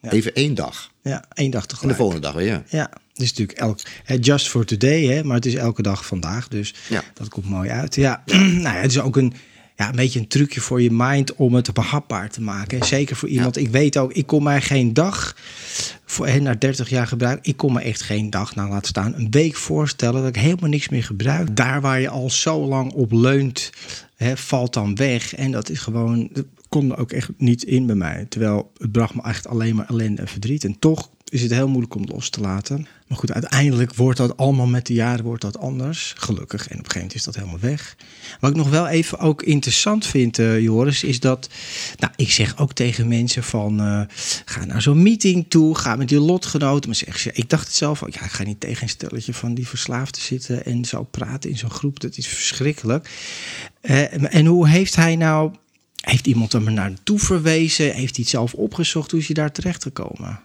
Speaker 1: Ja.
Speaker 2: Even één dag.
Speaker 1: Ja, één dag
Speaker 2: En de
Speaker 1: tegelijk.
Speaker 2: volgende dag weer, ja.
Speaker 1: Het is natuurlijk elk, just for today, hè, maar het is elke dag vandaag. Dus
Speaker 2: Ja.
Speaker 1: dat komt mooi uit. Ja, nou ja, het is ook een, ja, een beetje een trucje voor je mind om het behapbaar te maken. Zeker voor iemand. Ik weet ook, ik kon mij geen dag, voor, hè, na 30 jaar gebruik, ik kon me echt geen dag, nou laat staan, een week voorstellen dat ik helemaal niks meer gebruik. Daar waar je al zo lang op leunt, hè, valt dan weg. En dat is gewoon, dat kon er ook echt niet in bij mij. Terwijl het bracht me echt alleen maar ellende en verdriet. En toch is het heel moeilijk om los te laten. Maar goed, uiteindelijk wordt dat allemaal met de jaren wordt dat anders. Gelukkig. En op een gegeven moment is dat helemaal weg. Wat ik nog wel even ook interessant vind, eh, Joris, is dat... Nou, ik zeg ook tegen mensen van... eh, ga naar zo'n meeting toe, ga met je lotgenoten. Maar zeg, ze- ik dacht het zelf ja, ik ga niet tegen een stelletje van die verslaafden zitten... en zo praten in zo'n groep, dat is verschrikkelijk. Eh, en hoe heeft hij nou... Heeft iemand hem er naartoe verwezen? Heeft hij het zelf opgezocht? Hoe is hij daar terecht gekomen?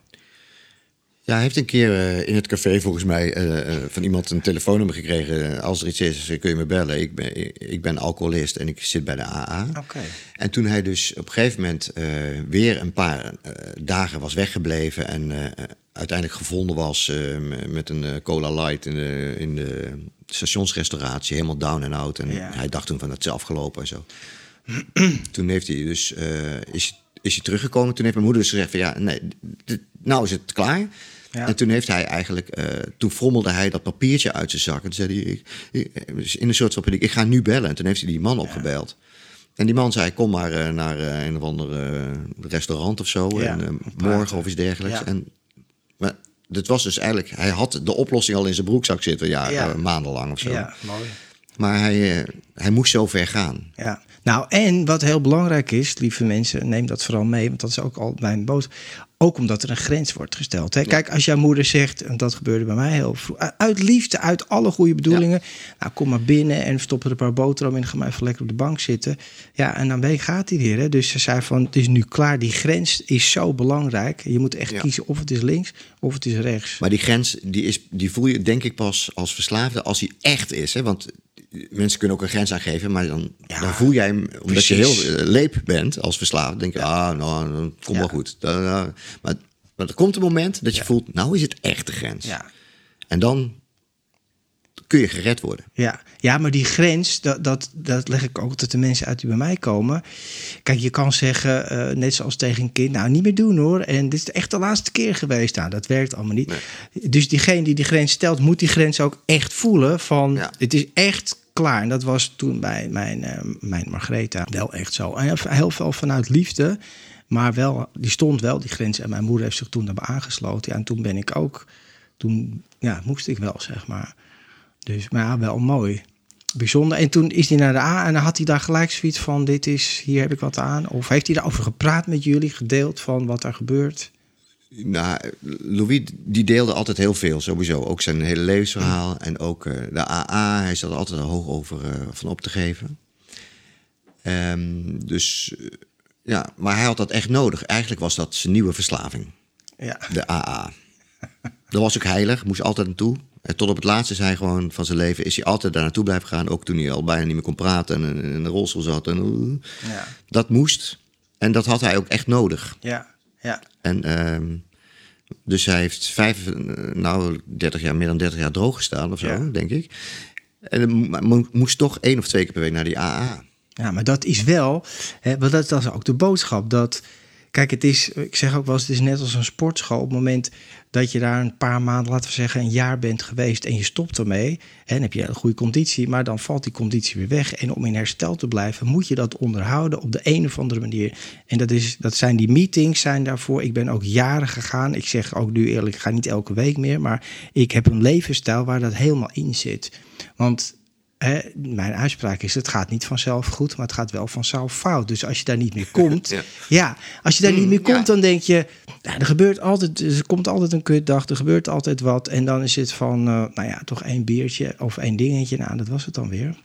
Speaker 2: Ja, hij heeft een keer eh, in het café volgens mij eh, eh, van iemand een telefoonnummer gekregen. Als er iets is, kun je me bellen. Ik ben, ik, ben alcoholist en ik zit bij de AA.
Speaker 1: Oké.
Speaker 2: En toen hij dus op een gegeven moment weer een paar dagen was weggebleven en uiteindelijk gevonden was met een cola light in de, in de stationsrestauratie, helemaal down en out. En
Speaker 1: Ja.
Speaker 2: hij dacht toen van het is afgelopen en zo. toen heeft hij dus is, is hij teruggekomen. Toen heeft mijn moeder dus gezegd van ja, nee, dit- nou is het klaar.
Speaker 1: Ja.
Speaker 2: En toen heeft hij eigenlijk, eh, toen frommelde hij dat papiertje uit zijn zak. En toen zei hij, ik, ik- in een soort van paniek, ik ga nu bellen. En toen heeft hij die man opgebeld. En die man zei, kom maar eh, naar eh, een of ander restaurant of zo.
Speaker 1: Ja,
Speaker 2: en, morgen of iets dergelijks.
Speaker 1: Ja.
Speaker 2: En, maar dat was dus eigenlijk, hij had de oplossing al in zijn broekzak zitten. Ja, maandenlang of zo.
Speaker 1: Ja, mooi.
Speaker 2: Maar hij, hij moest zo ver gaan.
Speaker 1: Ja, nou en wat heel belangrijk is, lieve mensen, neem dat vooral mee, want dat is ook al mijn boot. Ook omdat er een grens wordt gesteld. Hè? Kijk, als jouw moeder zegt, en dat gebeurde bij mij heel vroeg, uit liefde, uit alle goede bedoelingen, nou kom maar binnen en stop er een paar boterham in, ga maar even lekker op de bank zitten. Ja, en dan weet gaat hij weer. Hè? Dus ze zei van, het is nu klaar, die grens is zo belangrijk. Je moet echt
Speaker 2: Ja.
Speaker 1: kiezen of het is links of het is rechts.
Speaker 2: Maar die grens, die, is, die voel je denk ik pas als verslaafde als hij echt is. Hè? Want mensen kunnen ook een grens aangeven, maar dan,
Speaker 1: Ja,
Speaker 2: dan voel jij hem, omdat je heel eh, leep bent als verslaafde, denk je, ah, nou, dan komt
Speaker 1: Ja.
Speaker 2: wel goed. Dan, eh, maar, maar er komt een moment dat je voelt, nou is het echt de grens.
Speaker 1: Ja.
Speaker 2: En dan kun je gered worden.
Speaker 1: Ja, ja maar die grens, dat, dat, dat leg ik ook altijd de mensen uit die bij mij komen. Kijk, je kan zeggen, eh, net zoals tegen een kind, nou niet meer doen hoor. En dit is echt de laatste keer geweest. Nou, dat werkt allemaal niet. Dus diegene die die grens stelt, moet die grens ook echt voelen van,
Speaker 2: Ja.
Speaker 1: het is echt klaar. En dat was toen bij mijn, eh, mijn Margaretha wel echt zo. En heel veel vanuit liefde, maar wel, die stond wel, die grens. En mijn moeder heeft zich toen daarbij aangesloten. Ja, en toen ben ik ook, toen ja, moest ik wel, zeg maar. Dus, maar ja, wel mooi. Bijzonder. En toen is hij naar de A en dan had hij daar gelijk zoiets van: dit is, hier heb ik wat aan. Of heeft hij daarover gepraat met jullie, gedeeld van wat er gebeurt?
Speaker 2: Nou, Louis die deelde altijd heel veel, sowieso. Ook zijn hele levensverhaal en ook eh, de AA. Hij zat er altijd hoog over eh, van op te geven. Ehm, dus eh, ja, maar hij had dat echt nodig. Eigenlijk was dat zijn nieuwe verslaving,
Speaker 1: Ja,
Speaker 2: de AA. Dat was ook heilig, moest altijd naartoe. En tot op het laatste is hij gewoon van zijn leven, is hij altijd daar naartoe blijven gaan. Ook toen hij al bijna niet meer kon praten en in een rolstoel zat. En,
Speaker 1: ja,
Speaker 2: dat moest. En dat had hij ook echt nodig.
Speaker 1: ja, ja.
Speaker 2: En ehm, dus hij heeft vijf, eh, nou, 30 jaar, meer dan 30 jaar droog gestaan of zo,
Speaker 1: Ja.
Speaker 2: denk ik. En moest toch één of twee keer per week naar die AA.
Speaker 1: Ja, maar dat is wel, hè, want dat, is ook de boodschap. Dat, kijk, het is, ik zeg ook wel eens, het is net als een sportschool. Op het moment dat je daar een paar maanden, laten we zeggen, een jaar bent geweest en je stopt ermee, hè, dan heb je een goede conditie, maar dan valt die conditie weer weg. En om in herstel te blijven, moet je dat onderhouden op de een of andere manier. En dat, is, dat zijn die meetings, zijn daarvoor. Ik ben ook jaren gegaan. Ik zeg ook nu eerlijk, ik ga niet elke week meer, maar ik heb een levensstijl waar dat helemaal in zit. Want Hè, mijn uitspraak is: het gaat niet vanzelf goed, maar het gaat wel vanzelf fout. Dus als je daar niet meer komt, ja.
Speaker 2: Ja.
Speaker 1: als je daar niet meer
Speaker 2: ja.
Speaker 1: komt, dan denk je: ja, er gebeurt altijd, er komt altijd een kutdag, er gebeurt altijd wat. En dan is het van, eh, nou ja, toch één biertje of één dingetje. Nou, dat was het dan weer.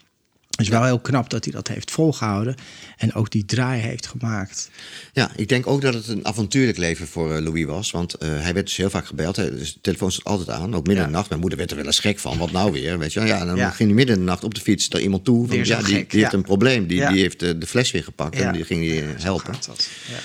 Speaker 1: Het is wel heel knap dat hij dat heeft volgehouden en ook die draai heeft gemaakt.
Speaker 2: Ja, ik denk ook dat het een avontuurlijk leven voor eh, Louis was. Want eh, hij werd dus heel vaak gebeld. Hij, dus de telefoon stond altijd aan, ook midden in de nacht. Mijn moeder werd er wel eens gek van. Wat nou weer? Weet je? Ja, en dan ging hij midden in de nacht op de fiets naar iemand toe. Van, ja, die, heeft een probleem. Die, die heeft eh, de fles weer gepakt en die ging eh,
Speaker 1: Zo
Speaker 2: helpen.
Speaker 1: gaat dat. Ja.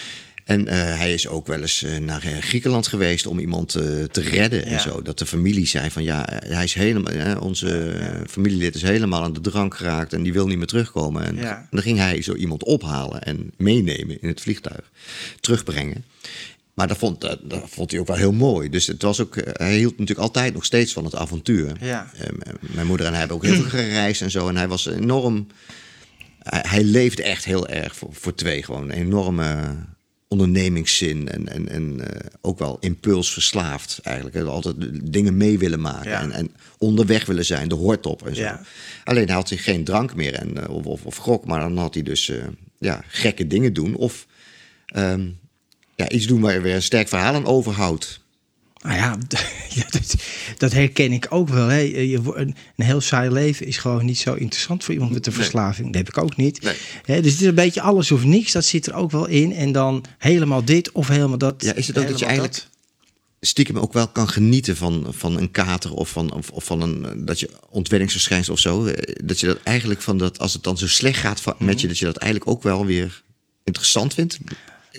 Speaker 2: En eh, hij is ook wel eens eh, naar eh, Griekenland geweest om iemand te redden en zo. Dat de familie zei van ja, hij is helemaal, onze familielid is helemaal aan de drank geraakt en die wil niet meer terugkomen. En dan ging hij zo iemand ophalen en meenemen in het vliegtuig, terugbrengen. Maar dat vond, dat, dat vond hij ook wel heel mooi. Dus het was ook, hij hield natuurlijk altijd nog steeds van het avontuur.
Speaker 1: Ja.
Speaker 2: Mijn moeder en hij hebben ook heel veel gereisd en zo. En hij was enorm. Hij, hij leefde echt heel erg voor, voor twee. Gewoon een enorme ondernemingszin. En, en, en eh, ook wel impulsverslaafd eigenlijk. Hij Altijd dingen mee willen maken.
Speaker 1: Ja.
Speaker 2: En, en onderweg willen zijn, de hoort op en zo.
Speaker 1: Ja.
Speaker 2: Alleen hij had zich geen drank meer en, eh, of, of, of grok. Maar dan had hij dus eh, ja, gekke dingen doen. Of ehm, ja, iets doen waar je weer een sterk verhaal aan overhoudt.
Speaker 1: Nou ja, dat, herken ik ook wel. Hè. Een, heel saai leven is gewoon niet zo interessant voor iemand met een
Speaker 2: Nee.
Speaker 1: verslaving. Dat heb ik ook niet.
Speaker 2: Nee.
Speaker 1: Hè, dus het is een beetje alles of niks. Dat zit er ook wel in. En dan helemaal dit of helemaal dat.
Speaker 2: Ja, is het ook dat je eigenlijk stiekem ook wel kan genieten van, van een kater of van, of, of van een dat je ontwenningsverschijnsel of zo. eh, Dat je dat eigenlijk van dat als het dan zo slecht gaat met je, dat je dat eigenlijk ook wel weer interessant vindt.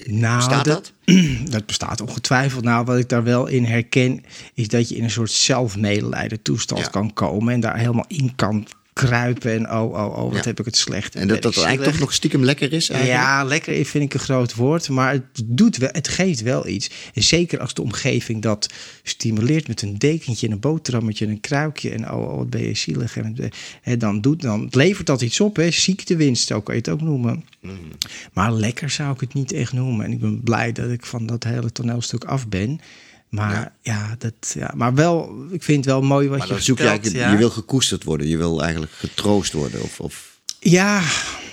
Speaker 1: Nou,
Speaker 2: Bestaat dat?
Speaker 1: dat bestaat ongetwijfeld. Nou, wat ik daar wel in herken, is dat je in een soort zelfmedelijden toestand
Speaker 2: Ja.
Speaker 1: kan komen en daar helemaal in kan kruipen en oh, oh, oh, wat
Speaker 2: Ja.
Speaker 1: heb ik het slecht.
Speaker 2: En dat dat eigenlijk toch nog stiekem lekker is. Eigenlijk.
Speaker 1: Ja, lekker vind ik een groot woord, maar het, doet wel, het geeft wel iets. En zeker als de omgeving dat stimuleert met een dekentje, en een boterhammetje, en een kruikje en oh, oh wat ben je zielig. En, hè, dan, doet, dan levert dat iets op, hè. ziektewinst, zo kan je het ook noemen. Maar lekker zou ik het niet echt noemen. En ik ben blij dat ik van dat hele toneelstuk af ben. Maar ja,
Speaker 2: Ja.
Speaker 1: dat, ja, maar wel, ik vind het wel mooi wat
Speaker 2: Maar
Speaker 1: je
Speaker 2: dan zoek je
Speaker 1: vertelt, ja.
Speaker 2: je wil gekoesterd worden, je wil eigenlijk getroost worden of, of
Speaker 1: Ja,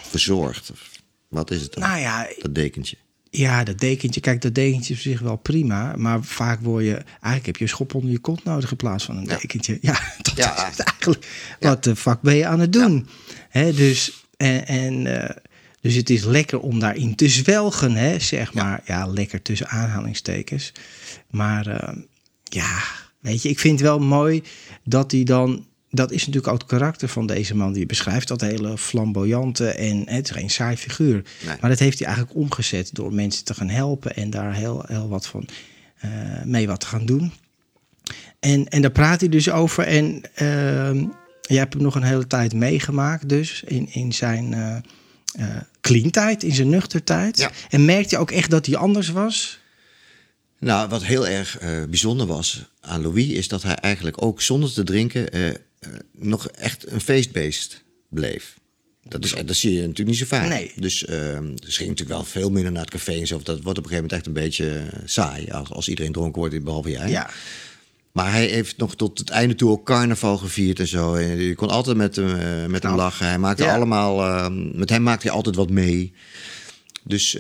Speaker 2: verzorgd. Of, wat is het dan?
Speaker 1: nou ja,
Speaker 2: Dat dekentje.
Speaker 1: Ja, dat dekentje. Kijk, dat dekentje is op zich wel prima. Maar vaak word je... Eigenlijk heb je een schop onder je kont nodig in plaats van een
Speaker 2: Ja.
Speaker 1: dekentje. Ja, dat
Speaker 2: Ja.
Speaker 1: is eigenlijk... Wat de fuck ben je aan het doen? Hè, dus, en, en, eh, dus het is lekker om daarin te zwelgen, hè, zeg maar. Ja, lekker tussen aanhalingstekens. Maar eh, ja, weet je, ik vind het wel mooi dat hij dan... Dat is natuurlijk ook het karakter van deze man die je beschrijft. Dat hele flamboyante en het is geen saai figuur.
Speaker 2: Nee.
Speaker 1: Maar dat heeft hij eigenlijk omgezet door mensen te gaan helpen en daar heel, heel wat van eh, mee wat te gaan doen. En, en daar praat hij dus over. En ehm jij hebt hem nog een hele tijd meegemaakt, dus in, in zijn eh, clean tijd, in zijn nuchter tijd.
Speaker 2: Ja.
Speaker 1: En merkte je ook echt dat hij anders was?
Speaker 2: Nou, wat heel erg eh, bijzonder was aan Louis, is dat hij eigenlijk ook zonder te drinken eh, eh, nog echt een feestbeest bleef. Dat, is, dat zie je natuurlijk niet zo vaak.
Speaker 1: Nee.
Speaker 2: Dus, dus ging natuurlijk wel veel minder naar het café en zo. Dat wordt op een gegeven moment echt een beetje saai als, als iedereen dronken wordt, behalve jij.
Speaker 1: Ja.
Speaker 2: Maar hij heeft nog tot het einde toe ook carnaval gevierd en zo. En je kon altijd met hem, met hem lachen. Hij maakte
Speaker 1: Ja.
Speaker 2: allemaal, ehm, met hem maakte hij altijd wat mee. Dus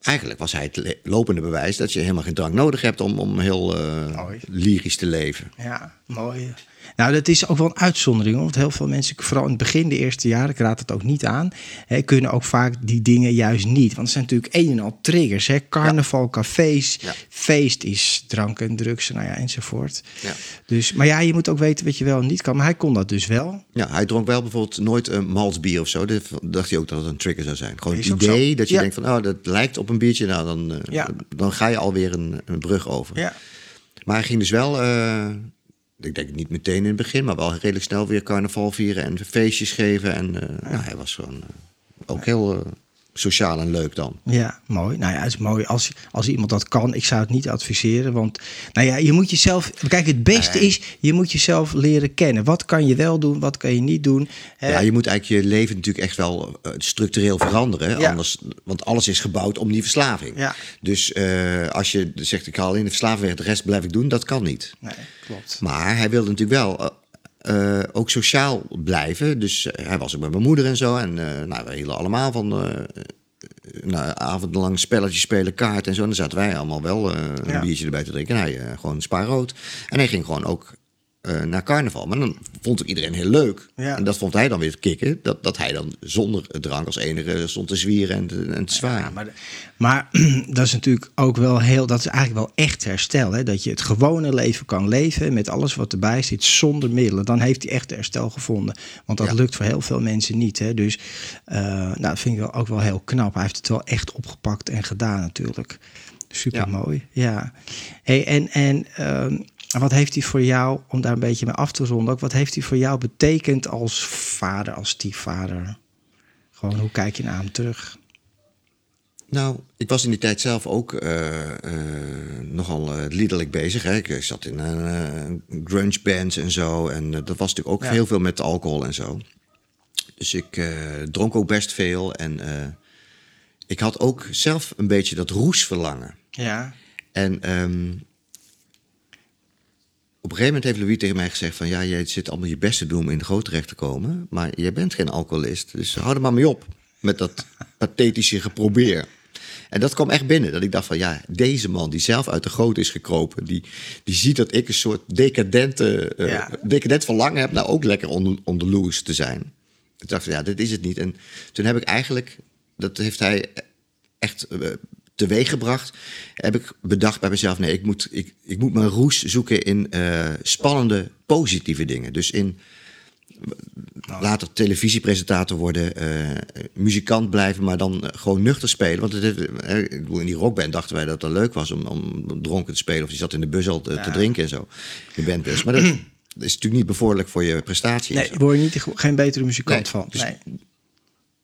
Speaker 2: eigenlijk was hij het lopende bewijs dat je helemaal geen drank nodig hebt om, om heel
Speaker 1: Mooi.
Speaker 2: lyrisch te leven.
Speaker 1: Ja, mooi. Nou, dat is ook wel een uitzondering. Want heel veel mensen, vooral in het begin, de eerste jaren, ik raad het ook niet aan, hè, kunnen ook vaak die dingen juist niet. Want het zijn natuurlijk een en al triggers. Hè? Carnaval, cafés,
Speaker 2: Ja.
Speaker 1: feest is drank en drugs, nou ja, enzovoort.
Speaker 2: Ja.
Speaker 1: Dus, maar ja, je moet ook weten wat je wel en niet kan. Maar hij kon dat dus wel.
Speaker 2: Ja, hij dronk wel bijvoorbeeld nooit een maltsbier of zo. Dat dacht hij ook dat het een trigger zou zijn. Gewoon het idee dat je denkt van... oh, dat lijkt op een biertje. Nou, dan, eh, dan ga je alweer een, een brug over.
Speaker 1: Ja.
Speaker 2: Maar hij ging dus wel, eh, ik denk niet meteen in het begin, maar wel redelijk snel weer carnaval vieren en feestjes geven. En eh, nou, hij was gewoon eh, ook heel eh, sociaal en leuk dan.
Speaker 1: Ja, mooi. Nou ja, het is mooi als, als iemand dat kan. Ik zou het niet adviseren, want nou ja, je moet jezelf... Kijk, het beste
Speaker 2: Nee.
Speaker 1: is, je moet jezelf leren kennen. Wat kan je wel doen, wat kan je niet doen? Hè?
Speaker 2: Ja, je moet eigenlijk je leven natuurlijk echt wel eh, structureel veranderen.
Speaker 1: Ja.
Speaker 2: Anders, want alles is gebouwd om die verslaving.
Speaker 1: Ja.
Speaker 2: Dus eh, als je zegt, ik haal in de verslaving weg, de rest blijf ik doen, dat kan niet.
Speaker 1: Nee, klopt.
Speaker 2: Maar hij wilde natuurlijk wel eh, ook sociaal blijven. Dus eh, hij was ook met mijn moeder en zo. En eh, nou, we hielden allemaal van nou, avondenlang spelletjes spelen, kaart en zo. En dan zaten wij allemaal wel een
Speaker 1: Ja.
Speaker 2: biertje erbij te drinken. En hij eh, gewoon spaarrood. En hij ging gewoon ook eh, naar carnaval. Maar dan vond ik iedereen heel leuk.
Speaker 1: Ja.
Speaker 2: En dat vond hij dan weer kicken. Dat, dat hij dan zonder drank als enige stond te zwieren en te, en te zwaaien.
Speaker 1: Ja, maar, maar dat is natuurlijk ook wel heel, dat is eigenlijk wel echt herstel. Hè? Dat je het gewone leven kan leven met alles wat erbij zit zonder middelen. Dan heeft hij echt herstel gevonden. Want dat
Speaker 2: Ja.
Speaker 1: lukt voor heel veel mensen niet. Hè? Dus eh, nou, dat vind ik wel, ook wel heel knap. Hij heeft het wel echt opgepakt en gedaan natuurlijk. Super mooi. Ja. Hey, en en ehm, wat heeft hij voor jou, om daar een beetje mee af te ronden, ook wat heeft hij voor jou betekend als vader, als stiefvader? Gewoon, hoe kijk je naar hem terug?
Speaker 2: Nou, ik was in die tijd zelf ook eh, eh, nogal eh, liederlijk bezig. Hè. Ik zat in een grunge bands en zo. En dat was natuurlijk ook
Speaker 1: Ja.
Speaker 2: heel veel met alcohol en zo. Dus ik dronk ook best veel. En ik had ook zelf een beetje dat roesverlangen.
Speaker 1: Ja.
Speaker 2: En ehm, op een gegeven moment heeft Louis tegen mij gezegd van... ja, jij zit allemaal je best te doen om in de goot terecht te komen... maar jij bent geen alcoholist, dus hou er maar mee op... met dat pathetische geprobeer. En dat kwam echt binnen, dat ik dacht van... ja, deze man die zelf uit de goot is gekropen... die, die ziet dat ik een soort decadente,
Speaker 1: Ja.
Speaker 2: decadent verlangen heb... nou ook lekker onder, onder Louis te zijn. Ik dacht van, ja, dit is het niet. En toen heb ik eigenlijk, dat heeft hij echt eh, teweeggebracht, heb ik bedacht bij mezelf: nee, ik moet, ik, ik moet mijn roes zoeken in eh, spannende, positieve dingen. Dus in later televisiepresentator worden, eh, muzikant blijven, maar dan eh, gewoon nuchter spelen. Want het, heeft- ik bedoel, in die rockband dachten wij dat het leuk was om, om dronken te spelen. Of die zat in de bus al te, te drinken en zo. De bandbus. Maar dat, is natuurlijk niet bevorderlijk voor je prestatie. en
Speaker 1: Nee, word je niet, geen betere muzikant
Speaker 2: Nee,
Speaker 1: van.
Speaker 2: dus-
Speaker 1: nee.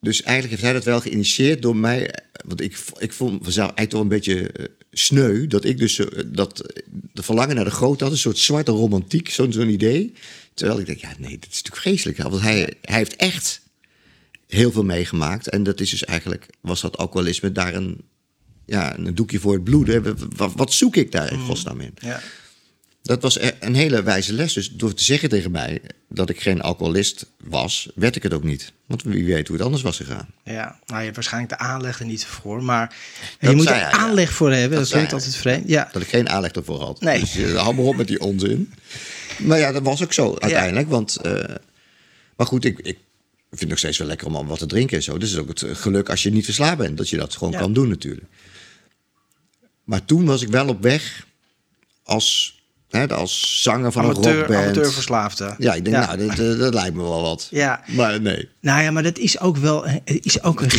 Speaker 2: Dus eigenlijk heeft hij dat wel geïnitieerd door mij. Want ik, ik vond mezelf eigenlijk toch een beetje eh, sneu. Dat ik dus eh, dat de verlangen naar de grote had. Een soort zwarte romantiek, zo'n zo'n idee. Terwijl ik denk, ja nee, dat is natuurlijk vreselijk. Want hij, hij heeft echt heel veel meegemaakt. En dat is dus eigenlijk, was dat alcoholisme daar een, ja, een doekje voor het bloeden. Wat, wat zoek ik daar in godsnaam in?
Speaker 1: Ja.
Speaker 2: Dat was e- een hele wijze les. Dus door te zeggen tegen mij dat ik geen alcoholist was, werd ik het ook niet. Want wie weet hoe het anders was gegaan.
Speaker 1: Ja, nou, je hebt waarschijnlijk de aanleg er niet voor, maar je moet er
Speaker 2: hij, ja.
Speaker 1: aanleg voor hebben. Dat, klinkt altijd vreemd. Ja,
Speaker 2: Dat ik geen aanleg ervoor had.
Speaker 1: Nee.
Speaker 2: Dus uh, hou maar op met die onzin. Maar ja, dat was ook zo uiteindelijk. Want, eh, maar goed, ik, ik vind het nog steeds wel lekker om wat te drinken en zo. Dus het is ook het eh, geluk als je niet verslaafd bent. Dat je dat gewoon
Speaker 1: Ja.
Speaker 2: kan doen natuurlijk. Maar toen was ik wel op weg als, hè, als zanger van een
Speaker 1: amateur,
Speaker 2: rockband.
Speaker 1: amateurverslaafde.
Speaker 2: Ja, ik denk, nou, dat, dat, dat lijkt me wel wat.
Speaker 1: Ja.
Speaker 2: Maar nee.
Speaker 1: Nou ja, maar dat is ook wel het is ook een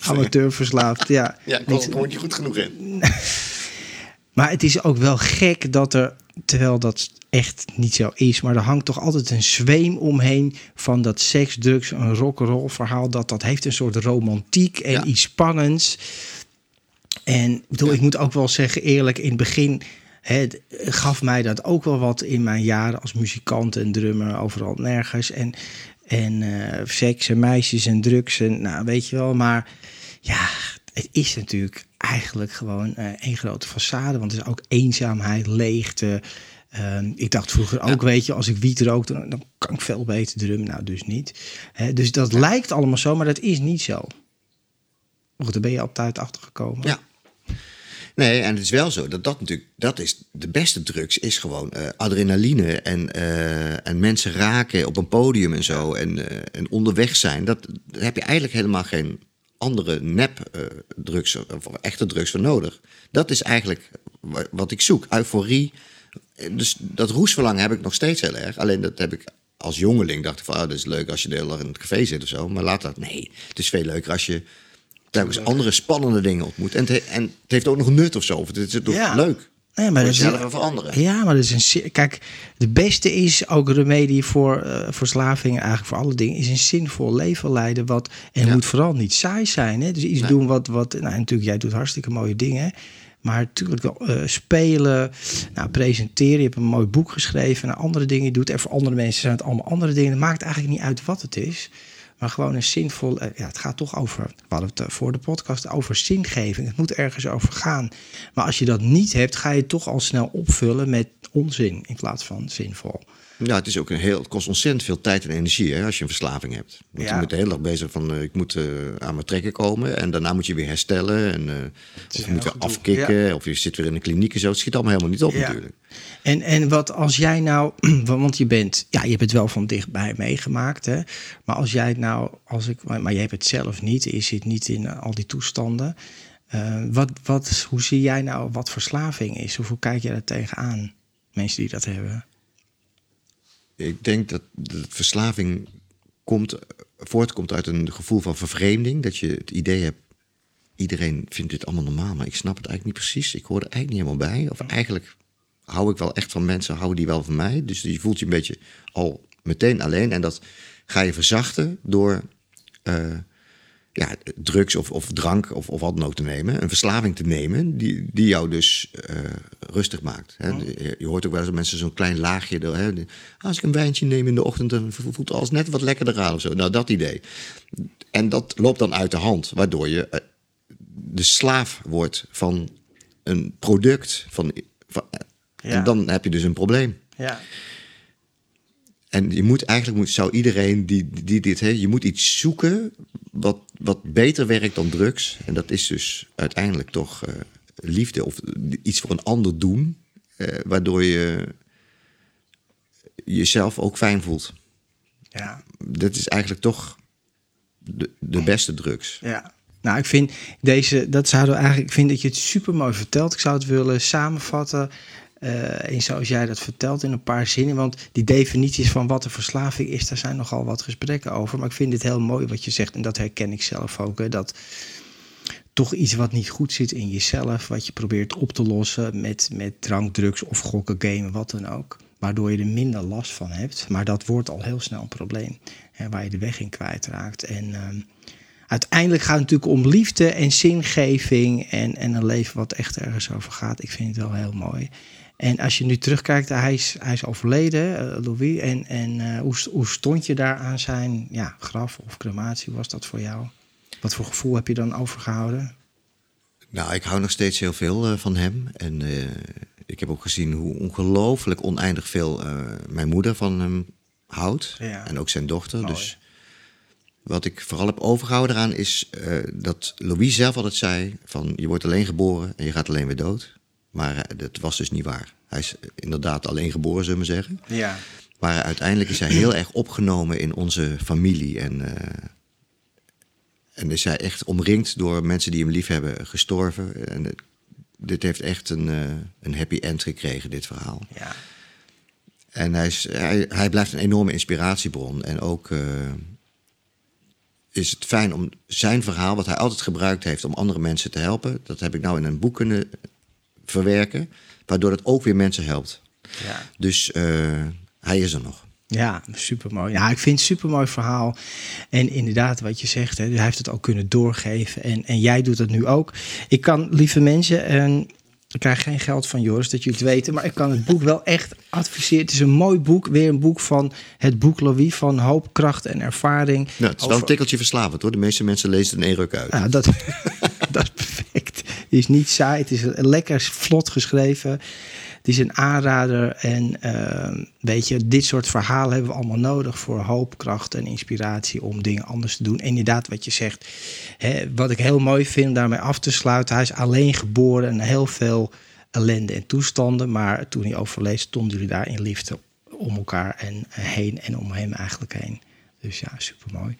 Speaker 2: Amateurverslaafd.
Speaker 1: Ja.
Speaker 2: Ja, ik kom er niet goed genoeg in.
Speaker 1: Maar het is ook wel gek dat er, terwijl dat echt niet zo is, maar er hangt toch altijd een zweem omheen van dat seks, drugs, een rock'n'roll verhaal. Dat dat heeft een soort romantiek en
Speaker 2: Ja.
Speaker 1: iets spannends. En ik bedoel, ik moet ook wel zeggen, eerlijk, in het begin het gaf mij dat ook wel wat in mijn jaren als muzikant en drummer, overal nergens. En, en eh, seks en meisjes en drugs en nou, weet je wel. Maar ja, het is natuurlijk eigenlijk gewoon één grote façade. Want het is ook eenzaamheid, leegte. Ehm, ik dacht vroeger ook, weet je, als ik wiet rook, dan, dan kan ik veel beter drummen. Nou, dus niet. Hè, dus dat lijkt allemaal zo, maar dat is niet zo. Goed, daar ben je altijd achter gekomen.
Speaker 2: Ja. Nee, en het is wel zo dat dat natuurlijk, dat is de beste drugs, is gewoon eh, adrenaline en, eh, en mensen raken op een podium en zo en, eh, en onderweg zijn. Dat, daar heb je eigenlijk helemaal geen andere nep drugs of echte drugs voor nodig. Dat is eigenlijk wa- wat ik zoek, euforie. Dus dat roesverlangen heb ik nog steeds heel erg. Alleen dat heb ik als jongeling dacht ik van, ah, dat is leuk als je de hele dag in het café zit of zo. Maar later, nee, het is veel leuker als je telkens andere spannende dingen ontmoet. En het, he- en het heeft ook nog nut of zo. Of Het is toch
Speaker 1: Ja.
Speaker 2: leuk.
Speaker 1: Nee, maar dat is-
Speaker 2: jezelf en voor anderen.
Speaker 1: Ja, maar dat is een. Kijk, de beste is ook remedie voor eh, verslaving, eigenlijk voor alle dingen, is een zinvol leven leiden. Wat, en
Speaker 2: Ja.
Speaker 1: moet vooral niet saai zijn. Hè? Dus iets
Speaker 2: Nee.
Speaker 1: doen wat, wat. Nou, natuurlijk, jij doet hartstikke mooie dingen. Maar natuurlijk eh, spelen, nou, presenteren. Je hebt een mooi boek geschreven en andere dingen doet. En voor andere mensen zijn het allemaal andere dingen. Het maakt eigenlijk niet uit wat het is. Maar gewoon een zinvol. eh, Ja, het gaat toch over. We hadden het eh, voor de podcast over zingeving. Het moet ergens over gaan. Maar als je dat niet hebt, ga je het toch al snel opvullen met onzin in plaats van zinvol.
Speaker 2: Ja, het, is ook een heel, het kost ontzettend veel tijd en energie hè, als je een verslaving hebt. Want
Speaker 1: Ja.
Speaker 2: je bent de hele dag bezig van, eh, ik moet eh, aan mijn trekken komen. En daarna moet je weer herstellen. En, eh, of je moet weer afkicken. Of je zit weer in de kliniek en zo. Het schiet allemaal helemaal niet op
Speaker 1: Ja.
Speaker 2: natuurlijk.
Speaker 1: En, en wat als jij nou, want je bent, ja, je hebt het wel van dichtbij meegemaakt, hè? Maar als jij het nou, als ik, maar je hebt het zelf niet, je zit niet in al die toestanden. Wat, wat, hoe zie jij nou wat verslaving is? Of hoe kijk jij daar tegenaan? Mensen die dat hebben.
Speaker 2: Ik denk dat de verslaving komt, voortkomt uit een gevoel van vervreemding. Dat je het idee hebt, iedereen vindt dit allemaal normaal, maar ik snap het eigenlijk niet precies. Ik hoor er eigenlijk niet helemaal bij. Of eigenlijk hou ik wel echt van mensen, houden die wel van mij. Dus je voelt je een beetje al meteen alleen. En dat ga je verzachten door eh, ja, drugs of, of drank of, of wat dan ook te nemen. Een verslaving te nemen die, die jou dus eh, rustig maakt. Hè. Je, je hoort ook wel eens dat mensen zo'n klein laagje... Hè, de- als ik een wijntje neem in de ochtend... dan voelt alles net wat lekkerder aan of zo. Nou, dat idee. En dat loopt dan uit de hand, waardoor je eh, de slaaf wordt van een product. Van, van,
Speaker 1: Ja.
Speaker 2: En dan heb je dus een probleem.
Speaker 1: Ja.
Speaker 2: En je moet eigenlijk moet, zou iedereen die, die dit heeft, je moet iets zoeken wat, wat beter werkt dan drugs. En dat is dus uiteindelijk toch eh, liefde of iets voor een ander doen, eh, waardoor je jezelf ook fijn voelt.
Speaker 1: Ja.
Speaker 2: Dat is eigenlijk toch de, de beste drugs.
Speaker 1: Ja. Nou, ik vind deze, dat zouden we eigenlijk, ik vind dat je het super mooi vertelt. Ik zou het willen samenvatten. Uh, in zoals jij dat vertelt in een paar zinnen. Want die definities van wat een verslaving is, daar zijn nogal wat gesprekken over. Maar ik vind het heel mooi wat je zegt. En dat herken ik zelf ook. Hè, dat toch iets wat niet goed zit in jezelf, wat je probeert op te lossen met, met drank, drugs of gokken, gamen, wat dan ook. Waardoor je er minder last van hebt. Maar dat wordt al heel snel een probleem. Hè, waar je de weg in kwijtraakt. En uh, uiteindelijk gaat het natuurlijk om liefde en zingeving. En, en een leven wat echt ergens over gaat. Ik vind het wel heel mooi. En als je nu terugkijkt, hij is, hij is overleden, uh, Louis. En, en uh, hoe, hoe stond je daar aan zijn ja, graf of crematie? Was dat voor jou? Wat voor gevoel heb je dan overgehouden?
Speaker 2: Nou, ik hou nog steeds heel veel uh, van hem. En ik heb ook gezien hoe ongelooflijk oneindig veel mijn moeder van hem houdt. Ja. En ook zijn dochter. Mooi. Dus wat ik vooral heb overgehouden eraan is dat Louis zelf altijd zei: van je wordt alleen geboren en je gaat alleen weer dood. Maar eh, dat was dus niet waar. Hij is inderdaad alleen geboren, zullen we zeggen.
Speaker 1: Ja.
Speaker 2: Maar uiteindelijk is hij heel erg opgenomen in onze familie. En, uh, en is hij echt omringd door mensen die hem lief hebben gestorven. En dit heeft echt een, uh, een happy end gekregen, dit verhaal.
Speaker 1: Ja.
Speaker 2: En hij, is, hij, hij blijft een enorme inspiratiebron. En ook uh, is het fijn om zijn verhaal, wat hij altijd gebruikt heeft om andere mensen te helpen, dat heb ik nou in een boek kunnen verwerken, waardoor het ook weer mensen helpt.
Speaker 1: Ja.
Speaker 2: Dus uh, hij is er nog.
Speaker 1: Ja, supermooi. Ja, ik vind het een supermooi verhaal. En inderdaad, wat je zegt, hè, hij heeft het ook kunnen doorgeven. En, en jij doet het nu ook. Ik kan, lieve mensen, en ik krijg geen geld van Joris, dat jullie het weten. Maar ik kan het boek wel echt adviseren. Het is een mooi boek. Weer een boek van het boek Louis van hoop, kracht en ervaring.
Speaker 2: Nou, het is wel een tikkeltje verslavend hoor. De meeste mensen lezen het in één ruk uit.
Speaker 1: Ja, dat, dat is perfect. Het is niet saai. Het is lekker vlot geschreven. Het is een aanrader. En uh, weet je, dit soort verhalen hebben we allemaal nodig voor hoop, kracht en inspiratie om dingen anders te doen. En inderdaad, wat je zegt, hè, wat ik heel mooi vind daarmee af te sluiten. Hij is alleen geboren en heel veel ellende en toestanden. Maar toen hij overleed, stonden jullie daar in liefde om elkaar en heen en om hem eigenlijk heen. Dus ja, supermooi.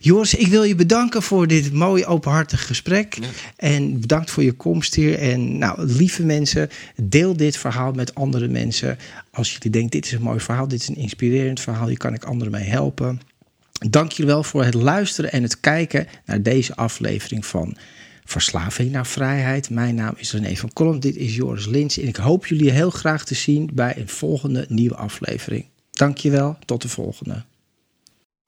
Speaker 1: Joris, ik wil je bedanken voor dit mooie openhartige gesprek. Ja. En bedankt voor je komst hier. En nou, lieve mensen, deel dit verhaal met andere mensen. Als jullie denken, dit is een mooi verhaal, dit is een inspirerend verhaal, hier kan ik anderen mee helpen. Dank je wel voor het luisteren en het kijken naar deze aflevering van Verslaving naar Vrijheid. Mijn naam is René van Kolm, dit is Joris Lins. En ik hoop jullie heel graag te zien bij een volgende nieuwe aflevering. Dank je wel, tot de volgende.